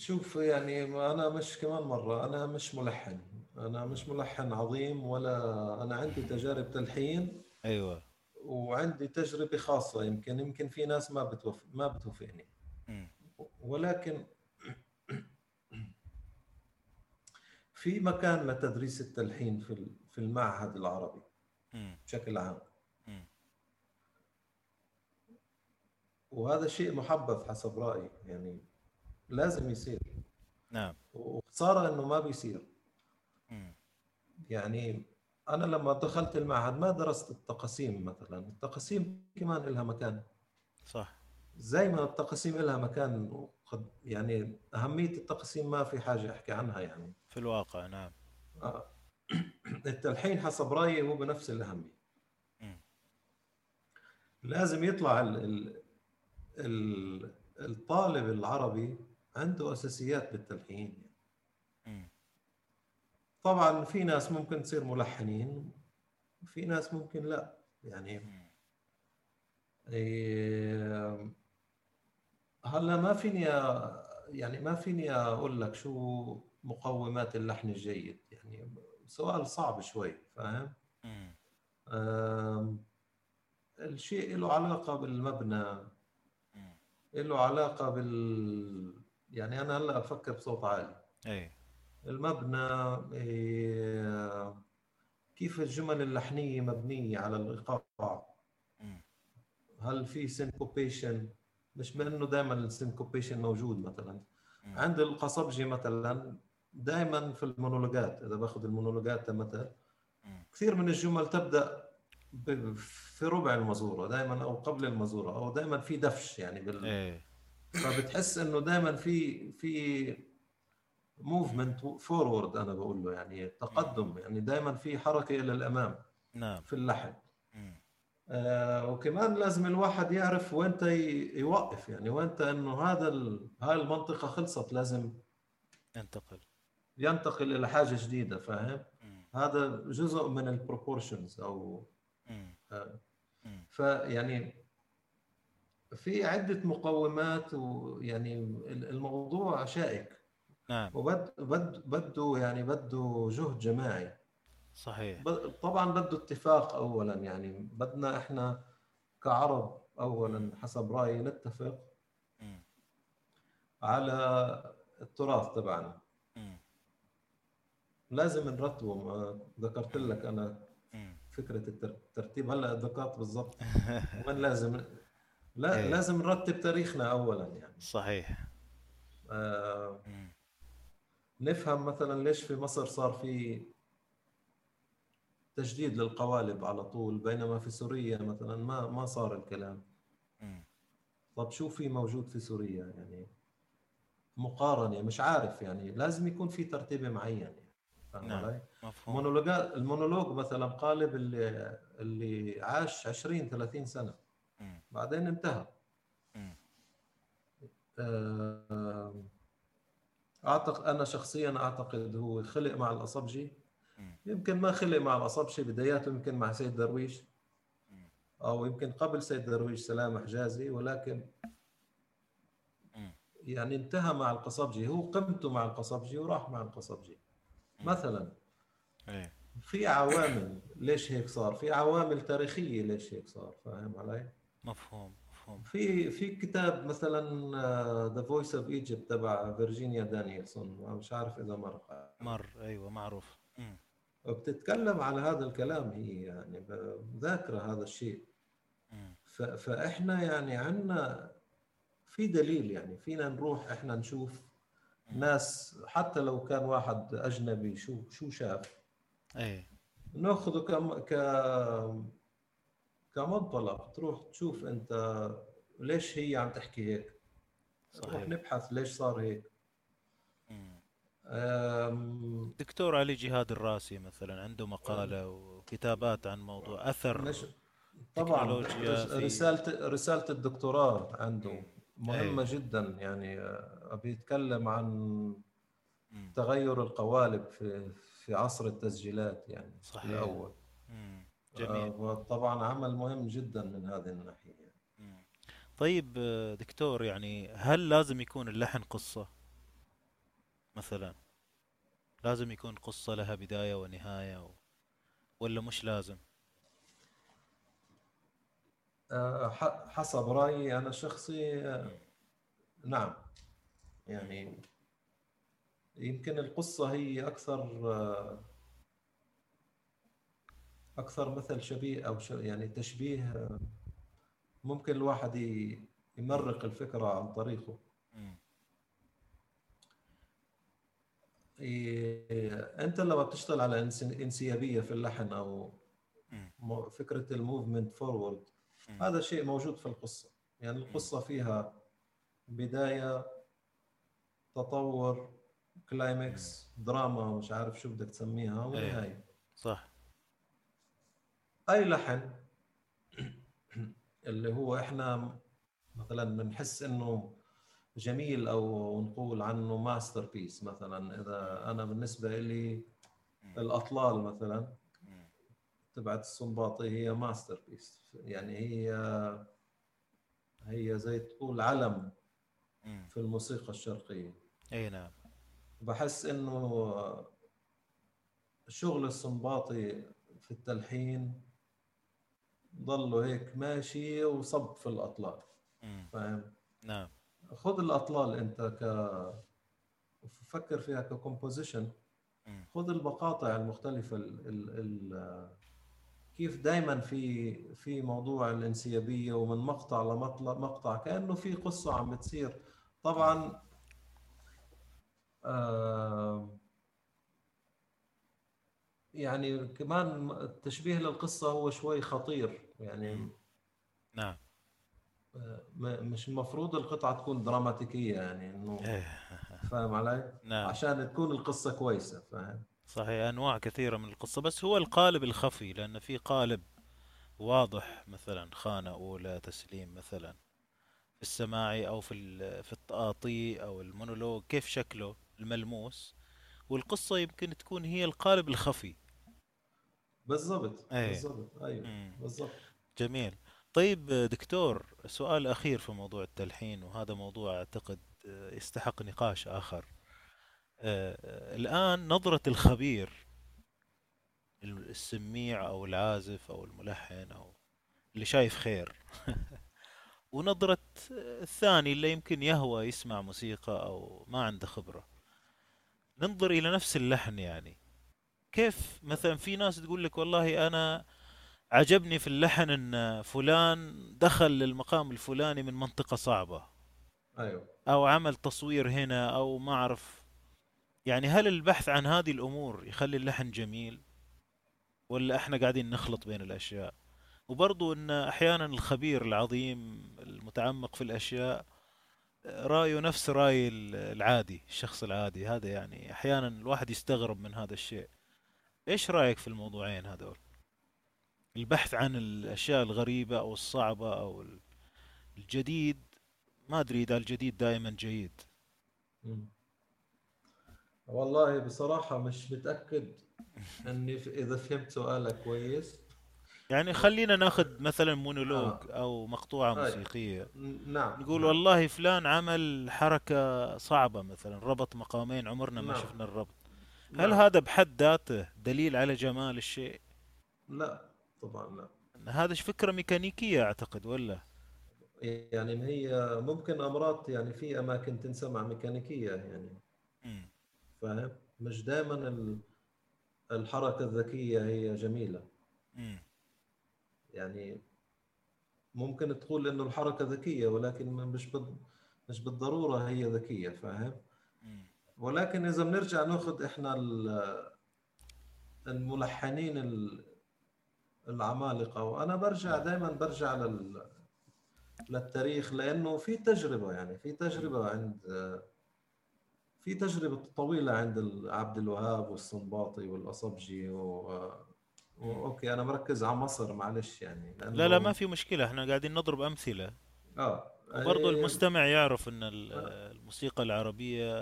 شوف يعني أنا مش كمان مرة أنا مش ملحن أنا مش ملحن عظيم ولا أنا عندي تجارب تلحين أيوه وعندي تجربة خاصة يمكن يمكن في ناس ما بتوف ما بتوافقني. ولكن في مكان لتدريس التلحين في في المعهد العربي. بشكل عام. وهذا شيء محبذ حسب رأيي يعني لازم يصير. نعم. وخسارة إنه ما بيصير. يعني أنا لما دخلت المعهد ما درست التقاسيم مثلا. التقاسيم كمان لها مكان. صح. زي ما التقاسيم لها مكان وقد يعني أهمية التقاسيم ما في حاجة أحكي عنها يعني. في الواقع نعم. آه. التلحين حسب رأيي هو بنفس الأهمية. لازم يطلع ال ال ال الطالب العربي عنده أساسيات بالتلحين. طبعا في ناس ممكن تصير ملحنين في ناس ممكن لا يعني. إيه، هلا ما فيني يعني ما فيني أقول لك شو مقومات اللحن الجيد يعني سؤال صعب شوي فاهم الشيء له علاقة بالمبنى. له علاقة بال يعني أنا هلأ أفكر بصوت عالي اي المبنى إيه، كيف الجمل اللحنية مبنية على الإيقاع مم. هل في syncopation مش بأنه دائما ال syncopation موجود مثلا. عند القصبجي مثلا دائما في المونولوجات إذا باخذ المونولوجات كمثل مم. كثير من الجمل تبدأ في ربع المزورة دائما أو قبل المزورة أو دائما في دفشة يعني بال... فبتحس إنه دائما في في movement forward أنا بقول له يعني تقدم يعني دائما في حركة إلى الأمام نعم في اللحن. آه، وكمان لازم الواحد يعرف وين يوقف يعني وين إنه هذا ال... هاي المنطقة خلصت لازم انتقل ينتقل إلى حاجة جديدة فاهم. هذا جزء من البروبورشنز أو. آه،. فيعني في عدة مقومات ويعني الموضوع شائك. نعم. وبد بد بده يعني بده جهد جماعي. صحيح. طبعا بده اتفاق اولا يعني بدنا إحنا كعرب اولا حسب رأيي نتفق مم. على التراث تبعنا. مم. لازم نرتبه ذكرت لك أنا مم. فكرة التر- الترتيب هلأ ذكرت بالضبط. وين لازم لا إيه. لازم نرتب تاريخنا اولا يعني صحيح آه. نفهم مثلا ليش في مصر صار في تجديد للقوالب على طول بينما في سوريا مثلا ما ما صار الكلام مم. طب شو في موجود في سوريا يعني مقارنة مش عارف يعني لازم يكون في ترتيب معين يعني فاهم نعم. علي؟ مفهوم المونولوج مثلا قالب اللي اللي عاش 20 30 سنة مم. بعدين انتهى. آه، اعتقد أنا شخصيا أعتقد هو خلق مع الاصبجي. يمكن ما خلق مع الاصبجي بداياته يمكن مع سيد درويش. أو يمكن قبل سيد درويش سلام حجازي ولكن. يعني انتهى مع القصبجي هو قمته مع القصبجي وراح مع القصبجي مثلا إيه. في عوامل ليش هيك صار؟ في عوامل تاريخية ليش هيك صار؟ فاهم علي؟ مفهوم مفهوم. في في كتاب مثلا The Voice of Egypt تبع فيرجينيا دانييلسون مش عارف إذا مر. مر أيوه معروف. مم. بتتكلم على هذا الكلام هي يعني ذاكرة هذا الشيء. فإحنا يعني عندنا في دليل يعني فينا نروح إحنا نشوف ناس حتى لو كان واحد أجنبي شو شو شاف؟ إيه. نأخذه كم ك كمنطلق تروح تشوف انت ليش هي عم تحكي هيك نروح صحيح نبحث ليش صار هيك. أم، دكتور علي جهاد الراسي مثلا عنده مقالة وكتابات عن موضوع أثر مش طبعا تكنولوجيا رس- في- رسالة رسالة الدكتوراه عنده مم. مهمة أي. جدا يعني آه، بيتكلم عن. تغير القوالب في في عصر التسجيلات يعني صحيح. الأول مم. آه، جميل وطبعا عمل مهم جدا من هذه الناحية. مم. طيب آه، دكتور يعني هل لازم يكون اللحن قصة؟ مثلا لازم يكون قصة لها بداية ونهاية و... ولا مش لازم؟ آه، حسب رأيي أنا الشخصي آه، نعم. يعني يمكن القصة هي أكثر أكثر مثل شبيه أو ش- يعني تشبيه ممكن الواحد يمرق الفكرة عن طريقه. أنت لما بتشتغل على إنس- إنسيابية في اللحن. م- فكرة ال movement forward. هذا شيء موجود في القصة. يعني القصة فيها بداية تطور climax دراما مش عارف شو بدك تسميها ونهاية. صح. أي لحن اللي هو إحنا مثلا بنحس إنه جميل أو نقول عنه masterpiece مثلا إذا أنا بالنسبة لي الأطلال مثلا. تبعت السنباطي هي masterpiece يعني هي هي زي تقول علم. في الموسيقى الشرقية أي نعم بحس إنه شغل السنباطي في التلحين ضله هيك ماشي وصب في الأطلال مم. فاهم نعم خذ الأطلال أنت ك فكر فيها ككومبوزيشن. خذ المقاطع المختلفة ال... ال... ال... كيف دائما في في موضوع الانسيابية ومن مقطع لمقطع مقطع كأنه في قصة عم بتصير طبعا آه يعني كمان التشبيه للقصة هو شوي خطير يعني نعم. آه، مش المفروض القطعة تكون دراماتيكية يعني إنه إيه. فاهم علي؟ نعم. عشان تكون القصة كويسة فاهم؟ صحيح أنواع كثيرة من القصة بس هو القالب الخفي لأن في قالب واضح مثلا خانة أولى تسليم مثلا في السماعي أو في في التقاطي أو المونولوج كيف شكله الملموس والقصة يمكن تكون هي القالب الخفي. بالضبط إيه. بالضبط أيوه. بالضبط. جميل. طيب دكتور سؤال أخير في موضوع التلحين وهذا موضوع أعتقد يستحق نقاش آخر. آه، الآن نظرة الخبير السميع أو العازف أو الملحن أو اللي شايف خير. ونظرة الثاني اللي يمكن يهوى يسمع موسيقى أو ما عنده خبرة. ننظر إلى نفس اللحن يعني. كيف مثلا في ناس تقول لك والله أنا عجبني في اللحن إن فلان دخل للمقام الفلاني من منطقة صعبة. أيوه. أو عمل تصوير هنا أو ما أعرف. يعني هل البحث عن هذه الأمور يخلي اللحن جميل؟ ولا إحنا قاعدين نخلط بين الأشياء؟ وبرضو إن أحيانا الخبير العظيم المتعمق في الأشياء رأيه نفس رأي العادي الشخص العادي. هذا يعني أحيانا الواحد يستغرب من هذا الشيء. إيش رأيك في الموضوعين هذول البحث عن الأشياء الغريبة أو الصعبة أو الجديد ما أدري إذا الجديد دائما جيد مم. والله بصراحة مش متأكد إني إذا فهمت سؤالك كويس يعني خلينا ناخذ مثلا آه. مونولوج أو مقطوعة طيب. موسيقية ن- نعم نقول نعم. والله فلان عمل حركة صعبة مثلا ربط مقامين عمرنا ما نعم. شفنا الربط هل نعم. هذا بحد ذاته دليل على جمال الشيء لا طبعا لا هذا فكرة ميكانيكية أعتقد ولا يعني هي ممكن أمراض يعني في أماكن تنسمع ميكانيكية يعني. فاهم مش دائما الحركة الذكية هي جميلة مم. يعني ممكن تقول إنه الحركة ذكية ولكن مش بال... مش بالضرورة هي ذكية فاهم. ولكن إذا بنرجع نأخذ إحنا ال- الملحنين ال- العمالقة وأنا برجع دائما برجع لل... للتاريخ لأنه في تجربة يعني في تجربة عند في تجربة طويلة عند عبد الوهاب والسنباطي والأصبجي و... أوكي أنا مركز على مصر معلش يعني لا لا ما في مشكلة إحنا قاعدين نضرب أمثلة. آه. وبرضو إيه، المستمع يعرف إن ال- الموسيقى العربية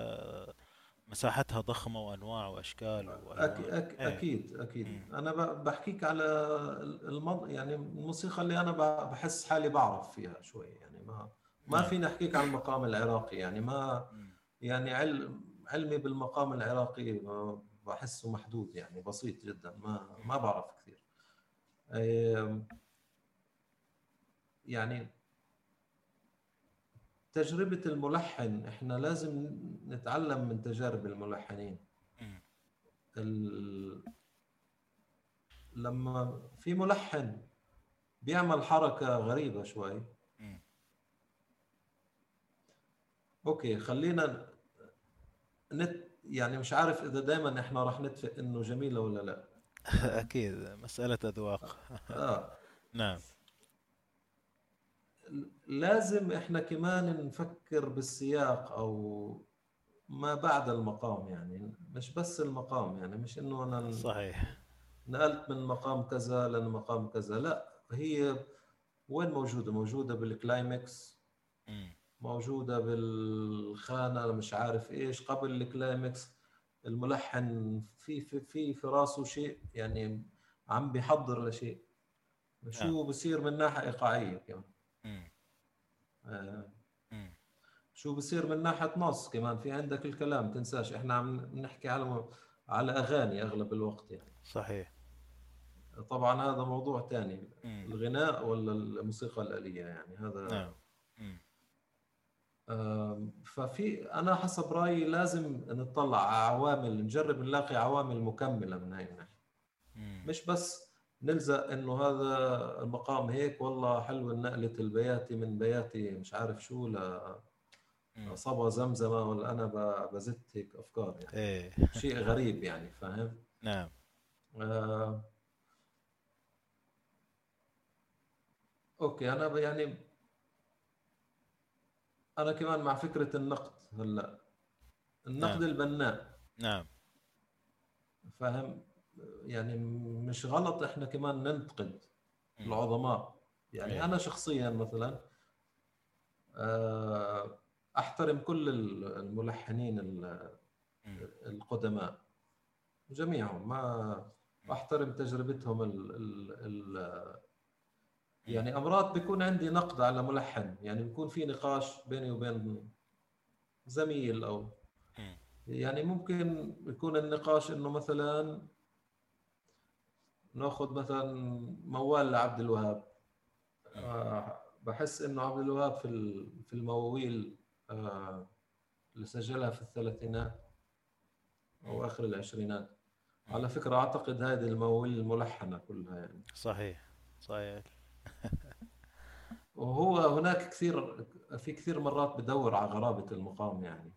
مساحتها ضخمة وأنواع وأشكال أك... وألوان أك... إيه. أكيد أكيد مم. أنا. بحكيك على المض... يعني الموسيقى اللي أنا. بحس حالي بعرف فيها شوي يعني ما ما نعم. فيني أحكيك عن المقام العراقي يعني ما مم. يعني علم علمي بالمقام العراقي بحسه محدود يعني بسيط جدا ما ما بعرف كثير يعني تجربة الملحن إحنا لازم نتعلم من تجارب الملحنين. ال... لما في ملحن بيعمل حركة غريبة شوي. أوكي خلينا نت يعني مش عارف إذا دائما إحنا راح نتفق إنه جميلة ولا لا. أكيد مسألة أذواق. آه. نعم. لازم إحنا كمان نفكر بالسياق أو ما بعد المقام يعني مش بس المقام يعني مش إنه أنا صحيح نقلت من مقام كذا لمقام كذا لا هي وين موجودة موجودة بال climax مم. موجودة بالخانة مش عارف إيش قبل ال climax الملحن في في في في راسه شيء يعني عم بيحضر لشيء شو بصير من ناحية إيقاعية كمان. آه،. شو بصير من ناحية نص كمان في عندك الكلام تنساش إحنا عم نحكي على على أغاني أغلب الوقت يعني صحيح طبعا هذا موضوع ثاني. الغناء ولا الموسيقى الآلية يعني هذا نعم. آم، ففي أنا حسب رأيي لازم نطلع على عوامل نجرب نلاقي عوامل مكملة من هاي الناحية. مش بس نلزق إنه هذا المقام هيك والله حلو نقلة البياتي من بياتي مش عارف شو مم. لصبا زمزمة ولا أنا بزت هيك أفكار يعني. إيه. شيء غريب يعني فاهم؟ نعم. آه، أوكي أنا يعني أنا كمان مع فكرة النقد هلأ. النقد نعم. البناء. نعم. فاهم؟ يعني مش غلط إحنا كمان ننتقد. العظماء يعني. أنا شخصيا مثلا آه، أحترم كل ال- الملحنين. القدماء جميعهم ما أحترم تجربتهم ال ال ال يعني امرات بيكون عندي نقد على ملحن يعني بيكون في نقاش بيني وبين زميل أو. يعني ممكن يكون النقاش إنه مثلا ناخذ مثلا موال لعبد الوهاب. آه، بحس إنه عبد الوهاب في في المواويل آه، اللي سجلها في الثلاثينات أو آخر العشرينات. على فكرة أعتقد هذه المواويل الملحنة كلها يعني. صحيح صحيح. وهو هناك كثير في كثير مرات بدور على غرابة المقام يعني.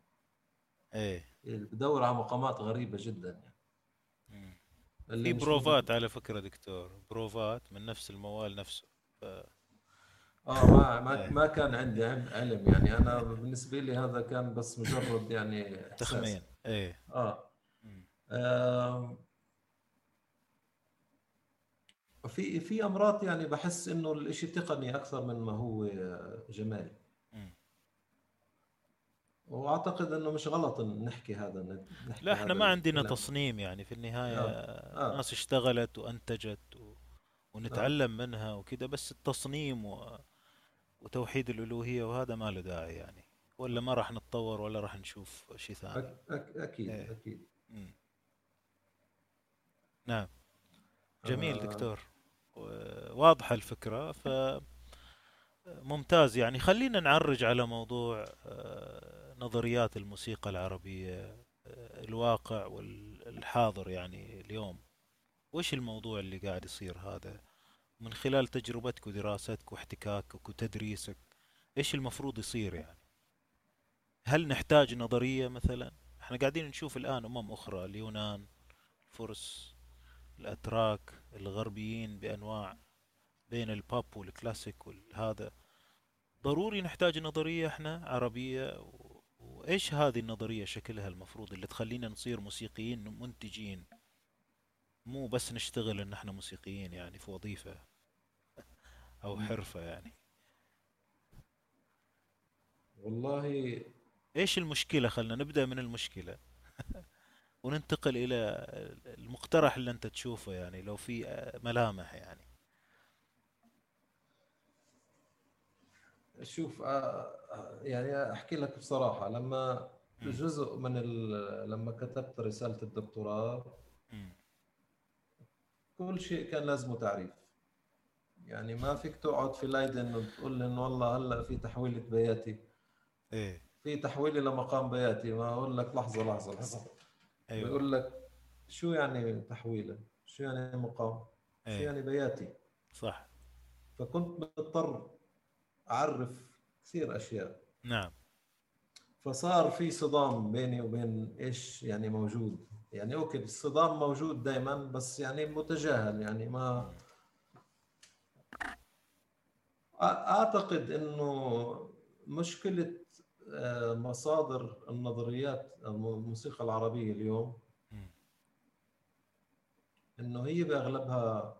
إيه. بدور على مقامات غريبة جدا يعني. في بروفات على فكرة دكتور بروفات من نفس الموال نفسه. ف... آه ما ما إيه. ما كان عندي علم يعني. أنا بالنسبة لي هذا كان بس مجرد يعني تخمين. إيه. آه. آم، في في أمراض يعني بحس إنه الإشي تقني أكثر من ما هو جمالي. وأعتقد إنه مش غلط نحكي هذا نحكي لا إحنا هذا ما عندنا الكلام. تصنيم يعني في النهاية. آه آه. ناس اشتغلت وأنتجت و... ونتعلم منها وكذا بس التصنيم و... وتوحيد الألوهية وهذا ما له داعي يعني. ولا ما راح نتطور ولا راح نشوف شيء ثاني. أك أك أكيد إيه. أكيد. مم. نعم. جميل آه. دكتور. و- واضحة الفكرة فممتاز يعني. خلينا نعرج على موضوع آه، نظريات الموسيقى العربية آه، الواقع والحاضر يعني اليوم. وش الموضوع اللي قاعد يصير هذا؟ من خلال تجربتك ودراستك واحتكاكك وتدريسك إيش المفروض يصير يعني؟ هل نحتاج نظرية مثلا؟ إحنا قاعدين نشوف الآن أمم أخرى اليونان الفرس الأتراك الغربيين بأنواع بين البوب والكلاسيك والهذا. ضروري نحتاج نظرية إحنا عربية وإيش هذه النظرية شكلها المفروض اللي تخلينا نصير موسيقيين منتجين؟ مو بس نشتغل إن إحنا موسيقيين يعني في وظيفة أو مم. حرفة يعني. والله إيش المشكلة؟ خلنا نبدأ من المشكلة. وننتقل إلى المقترح اللي أنت تشوفه يعني لو في ملامح يعني. شوف آه، آه، يعني أحكي لك بصراحة لما. جزء من ال... لما كتبت رسالة الدكتوراه. كل شيء كان لازمه تعريف. يعني ما فيك تقعد في لايدن وتقول لي إنه والله هلأ في تحويلة بياتي. إيه. في تحويلة لمقام بياتي ما أقول لك لحظة لحظة لحظة. أيوه. بيقول لك شو يعني تحويلة؟ شو يعني مقام؟ شو إيه. يعني بياتي؟ صح. فكنت مضطر أعرف كثير أشياء. نعم. فصار في صدام بيني وبين إيش يعني موجود. يعني أوكي الصدام موجود دائما بس يعني متجاهل يعني ما أعتقد إنه مشكلة آه، مصادر النظريات الموسيقى العربية اليوم. إنه هي بأغلبها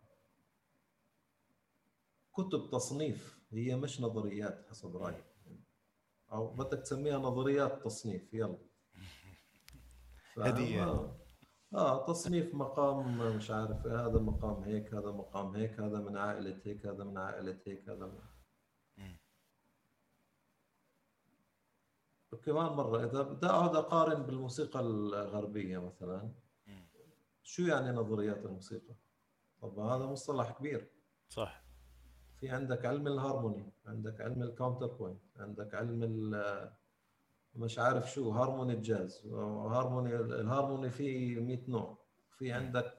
كتب تصنيف. هي مش نظريات حسب رأيي أو بدك تسميها نظريات تصنيف يلا هدية فما آه تصنيف مقام مش عارف هذا مقام هيك هذا مقام هيك هذا من عائلة هيك هذا من عائلة هيك هذا من... مم. وكمان مرة إذا بدي أقعد أقارن بالموسيقى الغربية مثلا. شو يعني نظريات الموسيقى؟ طب هذا مصطلح كبير صح في عندك علم الهارموني عندك علم ال counterpoint عندك علم ال- مش عارف شو هارموني الجاز harmony ال harmony فيه 100 نوع في. عندك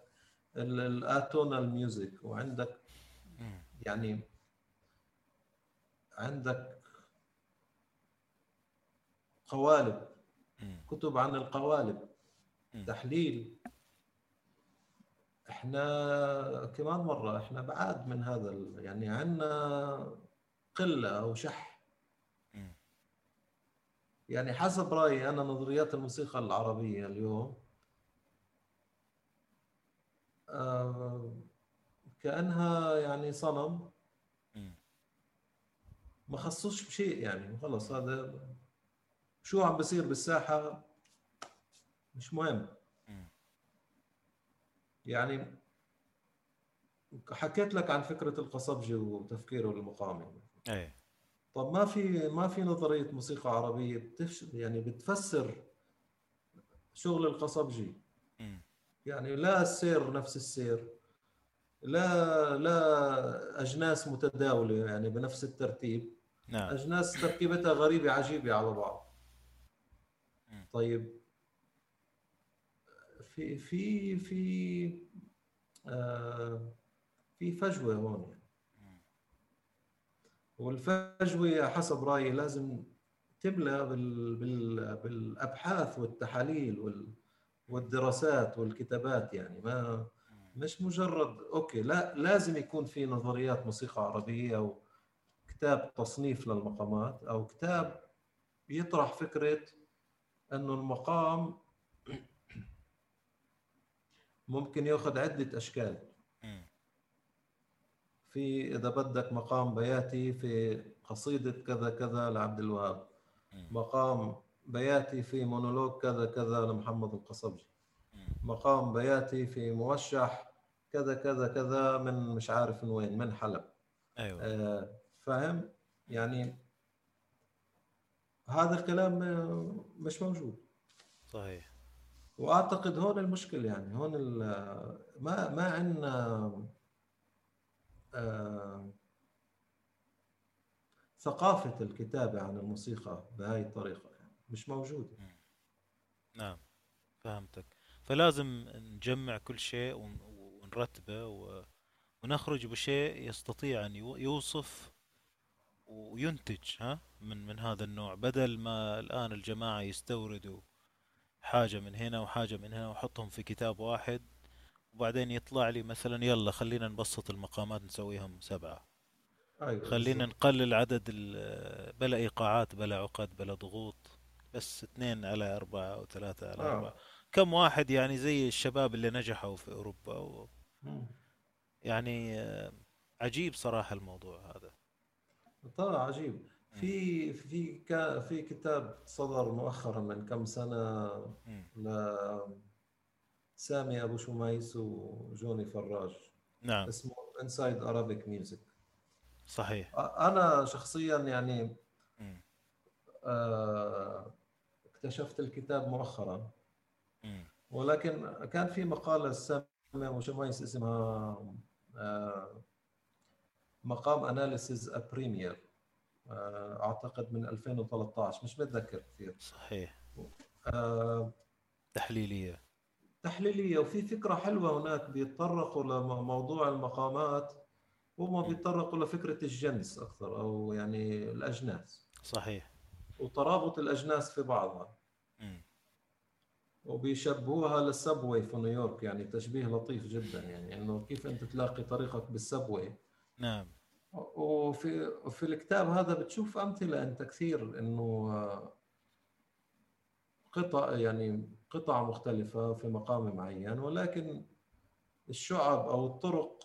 ال- ال atonal music وعندك. يعني عندك قوالب. كتب عن القوالب. تحليل إحنا كمان مرة إحنا بعاد من هذا ال- يعني عندنا قلة أو شح. يعني حسب رأيي أنا نظريات الموسيقى العربية اليوم آه، كأنها يعني صنم. ما خصوش بشيء يعني خلص هذا شو عم بصير بالساحة مش مهم. يعني حكيت لك عن فكرة القصبجي وتفكيره المقامي إيه. طب ما في ما في نظرية موسيقى عربية بتفش يعني بتفسر شغل القصبجي. يعني لا السير نفس السير لا لا أجناس متداولة يعني بنفس الترتيب. نعم. أجناس تركيبتها غريبة عجيبة على بعض. طيب في في في آه في فجوة هون يعني. مم. والفجوة حسب رأيي لازم تملى بال بال بالأبحاث والتحاليل وال والدراسات والكتابات يعني ما. مش مجرد أوكي لا لازم يكون في نظريات موسيقى عربية أو كتاب تصنيف للمقامات أو كتاب يطرح فكرة إنه المقام ممكن ياخذ عدة أشكال. في إذا بدك مقام بياتي في قصيدة كذا كذا لعبد الوهاب. مقام بياتي في مونولوج كذا كذا لمحمد القصبجي. مقام بياتي في موشح كذا كذا كذا من مش عارف من وين من حلب. أيوه. آه، فاهم؟ يعني هذا الكلام آه، مش موجود. صحيح. وأعتقد هون المشكل يعني هون ما ما عندنا آه، ثقافة الكتابة عن الموسيقى بهاي الطريقة يعني مش موجودة. نعم فهمتك. فلازم نجمع كل شيء ون- ونرتبه و- ونخرج بشيء يستطيع يو- يوصف وينتج ها من من هذا النوع بدل ما الآن الجماعة يستوردوا حاجة من هنا وحاجة من هنا وحطهم في كتاب واحد وبعدين يطلع لي مثلا يلا خلينا نبسط المقامات نسويهم سبعة. أيوه خلينا نقلل عدد بلا إيقاعات بلا عقد بلا ضغوط بس اثنين على أربعة أو ثلاثة على أربعة. آه كم واحد يعني زي الشباب اللي نجحوا في أوروبا و. يعني آه، عجيب صراحة الموضوع هذا. طلع عجيب. في في في كتاب صدر مؤخرا من كم سنة مم. لسامي أبو شميس وجوني فراج نعم اسمه Inside Arabic Music صحيح أنا شخصيا يعني. آه، اكتشفت الكتاب مؤخرا. ولكن كان في مقالة لسامي أبو شميس اسمها آه، مقام أناليسيز أبريمير أعتقد من 2013 مش متذكر كثير. صحيح. آه، تحليلية. تحليلية وفي فكرة حلوة هناك بيتطرقوا لموضوع المقامات هم. بيتطرقوا لفكرة الجنس أكثر أو يعني الأجناس. صحيح. وترابط الأجناس في بعضها. مم. وبيشبهوها للسبوي في نيويورك يعني تشبيه لطيف جدا يعني إنه كيف أنت تلاقي طريقك بالسبوي. نعم. وفي في الكتاب هذا بتشوف أمثلة أنت كثير إنه آه، قطع يعني قطع مختلفة في مقام معين ولكن الشعب أو الطرق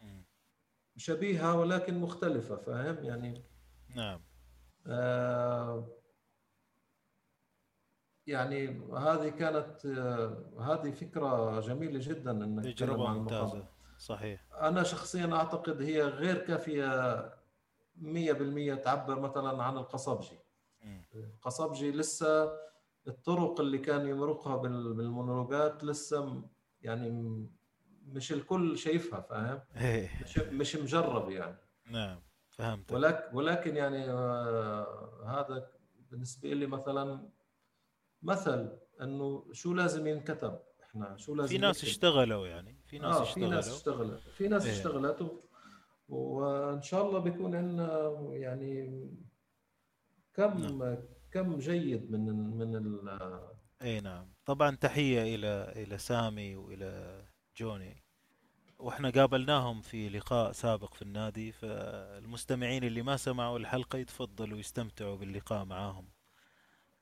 مم. شبيهة ولكن مختلفة فاهم؟ يعني نعم. آه يعني هذه كانت آه هذه فكرة جميلة جدا إنك المقام. ممتازة. صحيح. أنا شخصيا أعتقد هي غير كافية 100% تعبر مثلا عن القصبجي. القصبجي لسه الطرق اللي كان يمرقها بال- بالمونولوجات لسه يعني مش الكل شايفها فاهم؟ إيه. مش مش مجرب يعني. نعم فهمتك. ولكن ولكن يعني آه، هذا بالنسبة لي مثلا مثل إنه شو لازم ينكتب؟ إحنا شو لازم في ناس نكتب اشتغلوا يعني في ناس آه في ناس اشتغلوا. اشتغلت في ناس إيه. اشتغلت و- وإن شاء الله بيكون عندنا يعني كم كم جيد من من ال- اي نعم. طبعا تحية إلى إلى سامي وإلى جوني. وإحنا قابلناهم في لقاء سابق في النادي فالمستمعين اللي ما سمعوا الحلقة يتفضلوا يستمتعوا باللقاء معاهم. آه،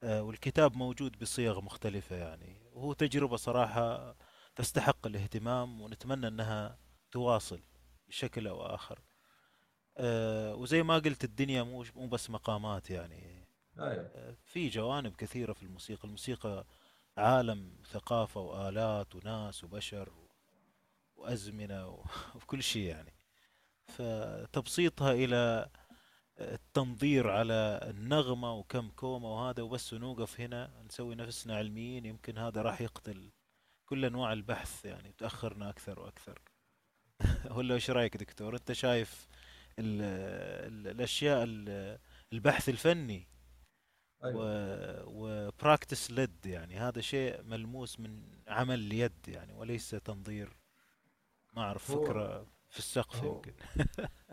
والكتاب موجود بصيغ مختلفة يعني. وهو تجربة صراحة تستحق الاهتمام ونتمنى أنها تواصل بشكل أو آخر. آه، وزي ما قلت الدنيا مو مو بس مقامات يعني. أيوه في جوانب كثيرة في الموسيقى. الموسيقى عالم ثقافة وآلات وناس وبشر وأزمنة وكل شيء يعني. فتبسيطها إلى التنظير على النغمة وكم كومة وهذا وبس نوقف هنا نسوي نفسنا علميين. يمكن هذا راح يقتل كل أنواع البحث يعني تأخرنا أكثر وأكثر. ولا إيش رأيك دكتور؟ أنت شايف ال ال الأشياء ال- البحث الفني أيوه. و practice-led يعني هذا شيء ملموس من عمل اليد يعني وليس تنظير. ما أعرف هو فكرة في السقف يمكن.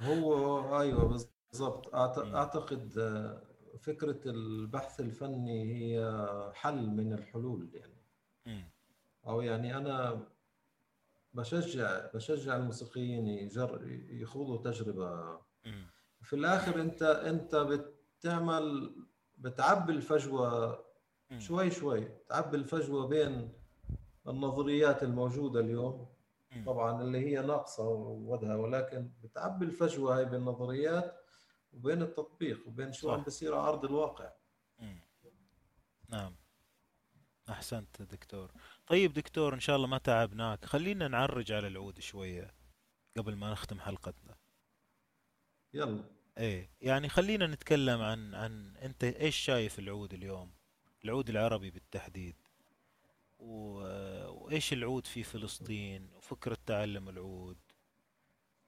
هو أيوه بالضبط. أعتقد آه، فكرة البحث الفني هي حل من الحلول يعني. أو يعني أنا بشجع بشجع الموسيقيين يجر يخوضوا تجربة مم. في الآخر أنت أنت بتعمل بتعبي الفجوة مم. شوي شوي تعبي الفجوة بين النظريات الموجودة اليوم. طبعا اللي هي ناقصة وودها ولكن بتعبي الفجوة هاي بين النظريات وبين التطبيق وبين شو. عم بصير على أرض الواقع. مم. نعم. أحسنت دكتور. طيب دكتور إن شاء الله ما تعبناك. خلينا نعرج على العود شوية قبل ما نختم حلقتنا. يلا. إيه يعني خلينا نتكلم عن عن أنت إيش شايف العود اليوم؟ العود العربي بالتحديد. وإيش العود في فلسطين؟ وفكرة تعلم العود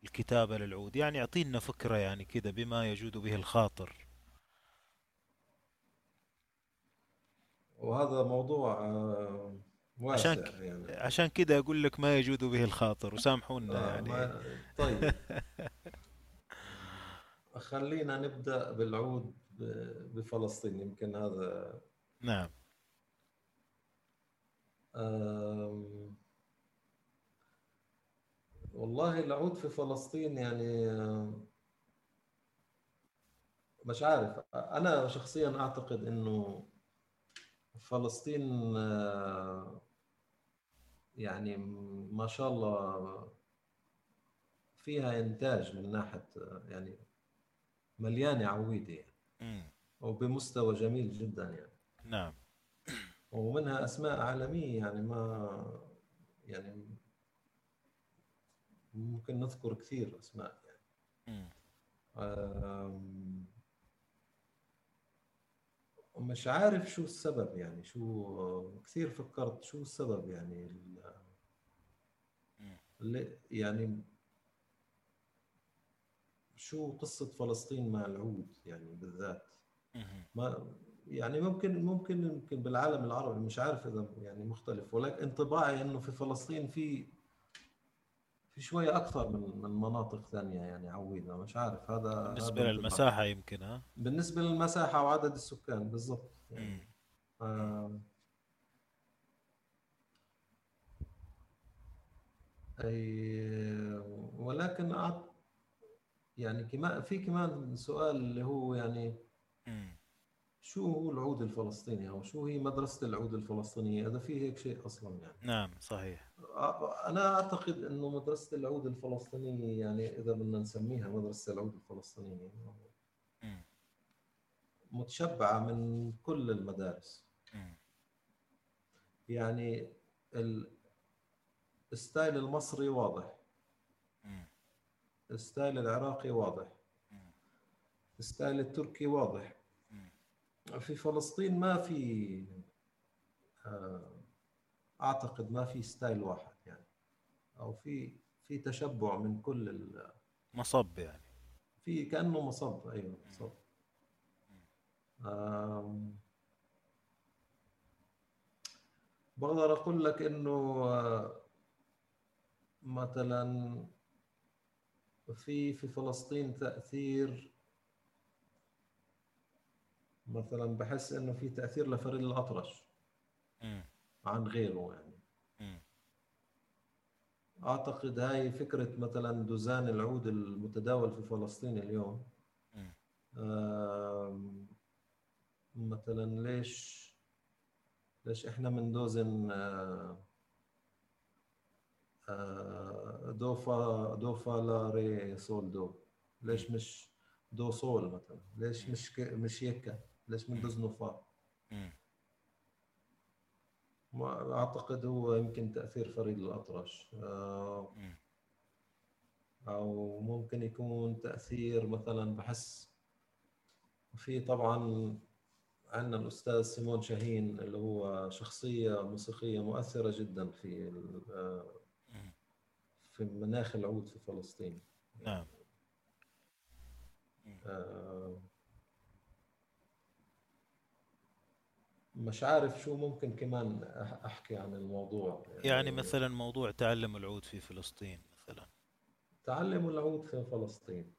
الكتابة للعود. يعني أعطينا فكرة يعني كذا بما يجود به الخاطر. وهذا موضوع آه، عشان واسع ك- يعني. عشان كذا أقول لك ما يجود به الخاطر وسامحونا آه، يعني. ما طيب. خلينا نبدأ بالعود بفلسطين يمكن هذا نعم. والله العود في فلسطين يعني مش عارف. أنا شخصيا أعتقد إنه فلسطين يعني ما شاء الله فيها إنتاج من ناحية آه، يعني مليانة عويدة يعني. وبمستوى جميل جدا يعني. نعم. ومنها أسماء عالمية يعني ما يعني ممكن نذكر كثير أسماء يعني مش عارف شو السبب يعني شو كثير فكرت شو السبب يعني. اللي يعني شو قصة فلسطين مع العود يعني بالذات. ما يعني ممكن ممكن يمكن بالعالم العربي مش عارف إذا يعني مختلف ولكن انطباعي إنه في فلسطين في في شوية أكثر من من مناطق ثانية يعني عويده مش عارف هذا هذا بالنسبة انطباعي. للمساحة يمكن ها بالنسبة للمساحة وعدد السكان بالضبط. يعني آه أي ولكن يعني كمان في كمان سؤال اللي هو يعني مم. شو هو العود الفلسطيني أو شو هي مدرسة العود الفلسطينية إذا في هيك شيء أصلا يعني نعم صحيح أنا أعتقد إنه مدرسة العود الفلسطينية يعني إذا بدنا نسميها مدرسة العود الفلسطينية مم. متشبعة من كل المدارس مم. يعني ال- ال style المصري واضح مم. ال style العراقي واضح. ال style التركي واضح. في فلسطين ما في آه، أعتقد ما في ستايل واحد يعني. أو في في تشبع من كل. مصب يعني. في كأنه مصب أيوه مصب. بقدر أقول لك إنه آه، مثلا في في فلسطين تأثير مثلا بحس إنه في تأثير لفريد الأطرش. مم. عن غيره يعني. مم. أعتقد هاي فكرة مثلا دوزان العود المتداول في فلسطين اليوم. مثلا ليش ليش إحنا بندوزن آه، آه، دو فا دو فا لا ري سول دو. ليش مش دو سول مثلا؟ ليش مش مش يكا؟ ليش فا مم. ما- أعتقد هو يمكن تأثير فريد الأطرش آه،. أو ممكن يكون تأثير مثلا بحس في طبعا عندنا الأستاذ سيمون شاهين اللي هو شخصية موسيقية مؤثرة جدا في آه،. في مناخ العود في فلسطين نعم آه، مش عارف شو ممكن كمان أحكي عن الموضوع. يعني مثلا موضوع تعلم العود في فلسطين مثلا. تعلم العود في فلسطين.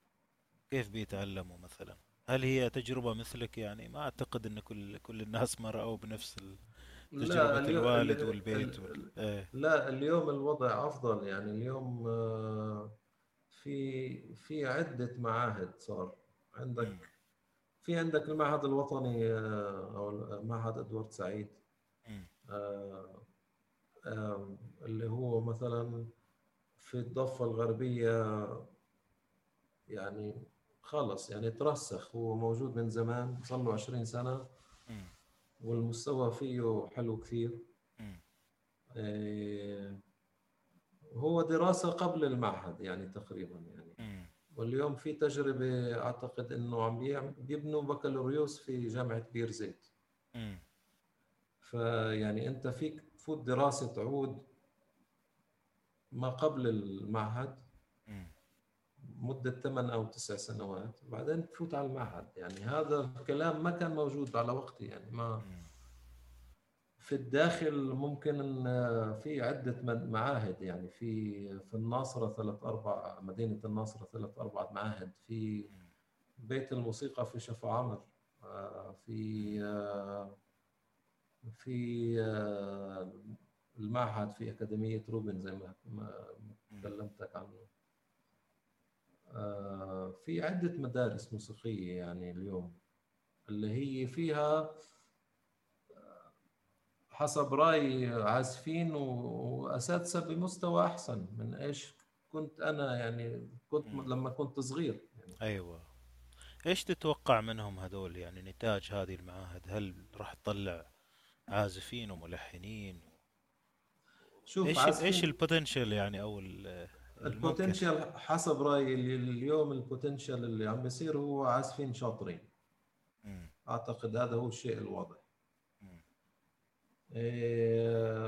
كيف بيتعلموا مثلا؟ هل هي تجربة مثلك؟ يعني ما أعتقد أن كل كل الناس مروا بنفس اليو- الوالد ال- والبيت ال- وال... إيه. لا اليوم الوضع أفضل. يعني اليوم آه، في في عدة معاهد صار. عندك في عندك المعهد الوطني آه، أو معهد إدوارد سعيد. آه، اللي هو مثلا في الضفة الغربية يعني خلص يعني ترسخ هو موجود من زمان صار له 20 سنة مم. والمستوى فيه حلو كثير. آه، هو دراسة قبل المعهد يعني تقريبا يعني. واليوم في تجربة أعتقد إنه عم بيبنوا بكالوريوس في جامعة بير زيت. فيعني أنت فيك تفوت دراسة تعود ما قبل المعهد. مدة ثمان أو تسع سنوات بعدين تفوت على المعهد يعني هذا الكلام ما كان موجود على وقتي يعني ما. في الداخل ممكن إن في من- معاهد يعني في في الناصرة ثلاث أربع مدينة الناصرة ثلاث أربع معاهد في بيت الموسيقى في شفا عمر آه، في آه، في آه، المعهد في أكاديمية روبن زي ما كلمتك عنه. في عدة مدارس موسيقية يعني اليوم اللي هي فيها حسب رأي عازفين و- وأساتذة بمستوى أحسن. من إيش كنت أنا يعني كنت مم. لما كنت صغير يعني. أيوه. إيش تتوقع منهم هذول يعني نتاج هذه المعاهد؟ هل راح تطلع عازفين وملحنين؟ شوف إيش عازفين إيش ال potential يعني أو ال potential حسب اللي اليوم ال potential اللي عم بيصير هو عازفين شاطرين. مم. أعتقد هذا هو الشيء الواضح.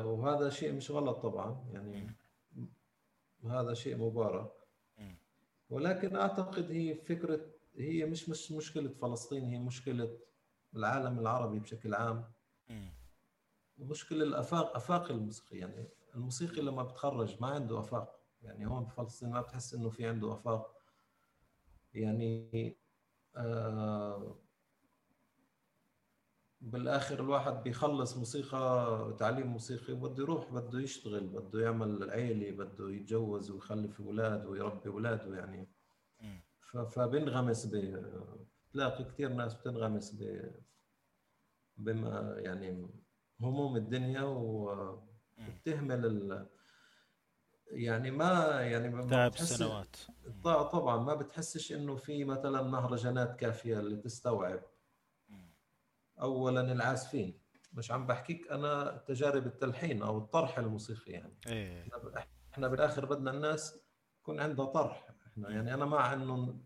وهذا شيء مش غلط طبعا يعني هذا شيء مبارك. ولكن أعتقد هي فكرة هي مش مش مشكلة فلسطين هي مشكلة العالم العربي بشكل عام. مم. مشكلة الآفاق آفاق الموسيقى يعني الموسيقي لما بتخرج ما عنده آفاق. يعني هون بفلسطين ما بتحس إنه في عنده آفاق. يعني آه بالآخر الواحد بيخلص موسيقى تعليم موسيقي بده يروح بده يشتغل بده يعمل عيلة بده يتجوز ويخلف أولاد ويربي أولاده يعني فبنغمس ب تلاقي كثير ناس بتنغمس ب بما يعني هموم الدنيا. وبتهمل ال... يعني ما يعني ما تعب بتحس سنوات طبعا ما بتحسش إنه في مثلا مهرجانات كافية اللي تستوعب. اولا العازفين. مش عم بحكيك أنا تجارب التلحين أو الطرح الموسيقي يعني. إيه. إحنا بالآخر بدنا الناس يكون عندها طرح. إحنا يعني أنا مع إنه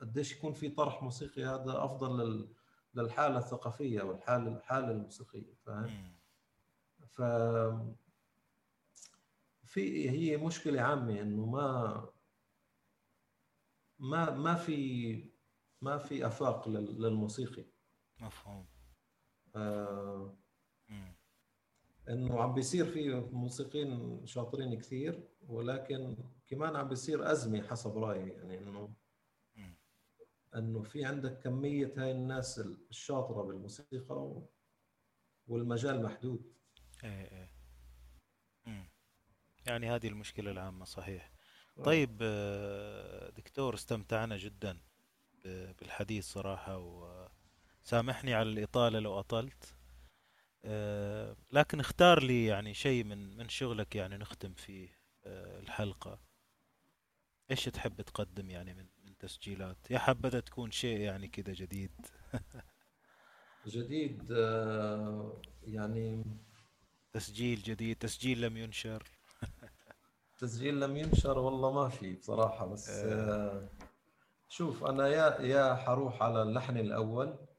قديش يكون في طرح موسيقي هذا أفضل لل... للحالة الثقافية والحالة الحاله الموسيقية فاهم. ف في هي مشكلة عامة إنه ما ما ما في ما في أفاق لل- للموسيقي. مفهوم آه. إنه عم بيصير في موسيقيين شاطرين كثير ولكن كمان عم بيصير أزمة حسب رأيي يعني إنه. إنه في عندك كمية هاي الناس الشاطرة بالموسيقى و- والمجال محدود إيه إيه مم. يعني هذه المشكلة العامة صحيح طيب آه، دكتور استمتعنا جدا بالحديث صراحة وسامحني على الإطالة لو أطلت. آه، لكن اختار لي يعني شيء من من شغلك يعني نختم فيه آه، الحلقة. إيش تحب تقدم يعني من من تسجيلات؟ يا حبذا تكون شيء يعني كذا جديد. جديد آه يعني تسجيل جديد تسجيل لم ينشر. تسجيل لم ينشر والله ما في بصراحة بس آه. شوف أنا يا يا حروح على اللحن الأول. مم.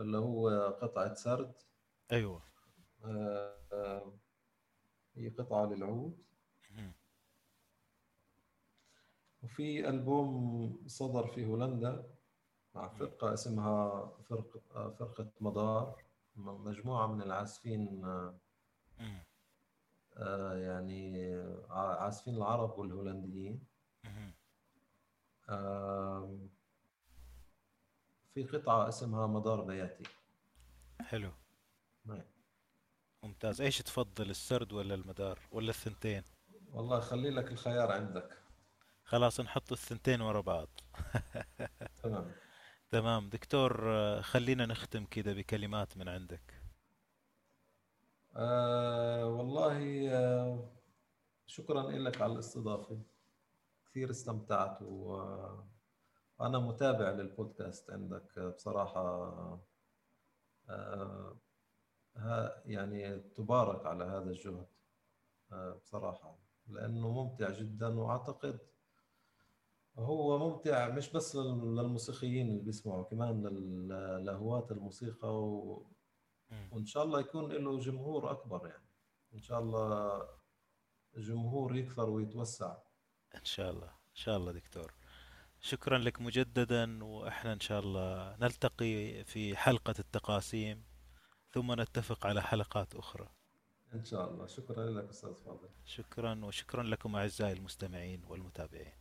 اللي هو قطعة سرد أيوه آه آه، هي قطعة للعود. وفي ألبوم صدر في هولندا مع فرقة اسمها فرقة آه، فرقة مدار مجموعة من العازفين آه،. آه، يعني عازفين العرب والهولنديين مم. في قطعة اسمها مدار بياتي حلو. نعم. ممتاز. إيش تفضل السرد ولا المدار ولا الثنتين؟ والله خلي لك الخيار عندك. خلاص نحط الثنتين ورا بعض. تمام. تمام. دكتور آه، خلينا نختم كده بكلمات من عندك. آه والله آه شكرا لك على الاستضافة. كثير استمتعت و... وأنا متابع للبودكاست عندك بصراحة آه يعني تبارك على هذا الجهد آه بصراحة لأنه ممتع جدا وأعتقد هو ممتع مش بس لل- للموسيقيين اللي بيسمعوا كمان لهواة الموسيقى و... وإن شاء الله يكون له جمهور أكبر يعني. إن شاء الله الجمهور يكثر ويتوسع. إن شاء الله إن شاء الله دكتور. شكرا لك مجددا وإحنا إن شاء الله نلتقي في حلقة التقاسيم ثم نتفق على حلقات أخرى. إن شاء الله. شكرا لك أستاذ فاضل. شكرا وشكرا لكم أعزائي المستمعين والمتابعين.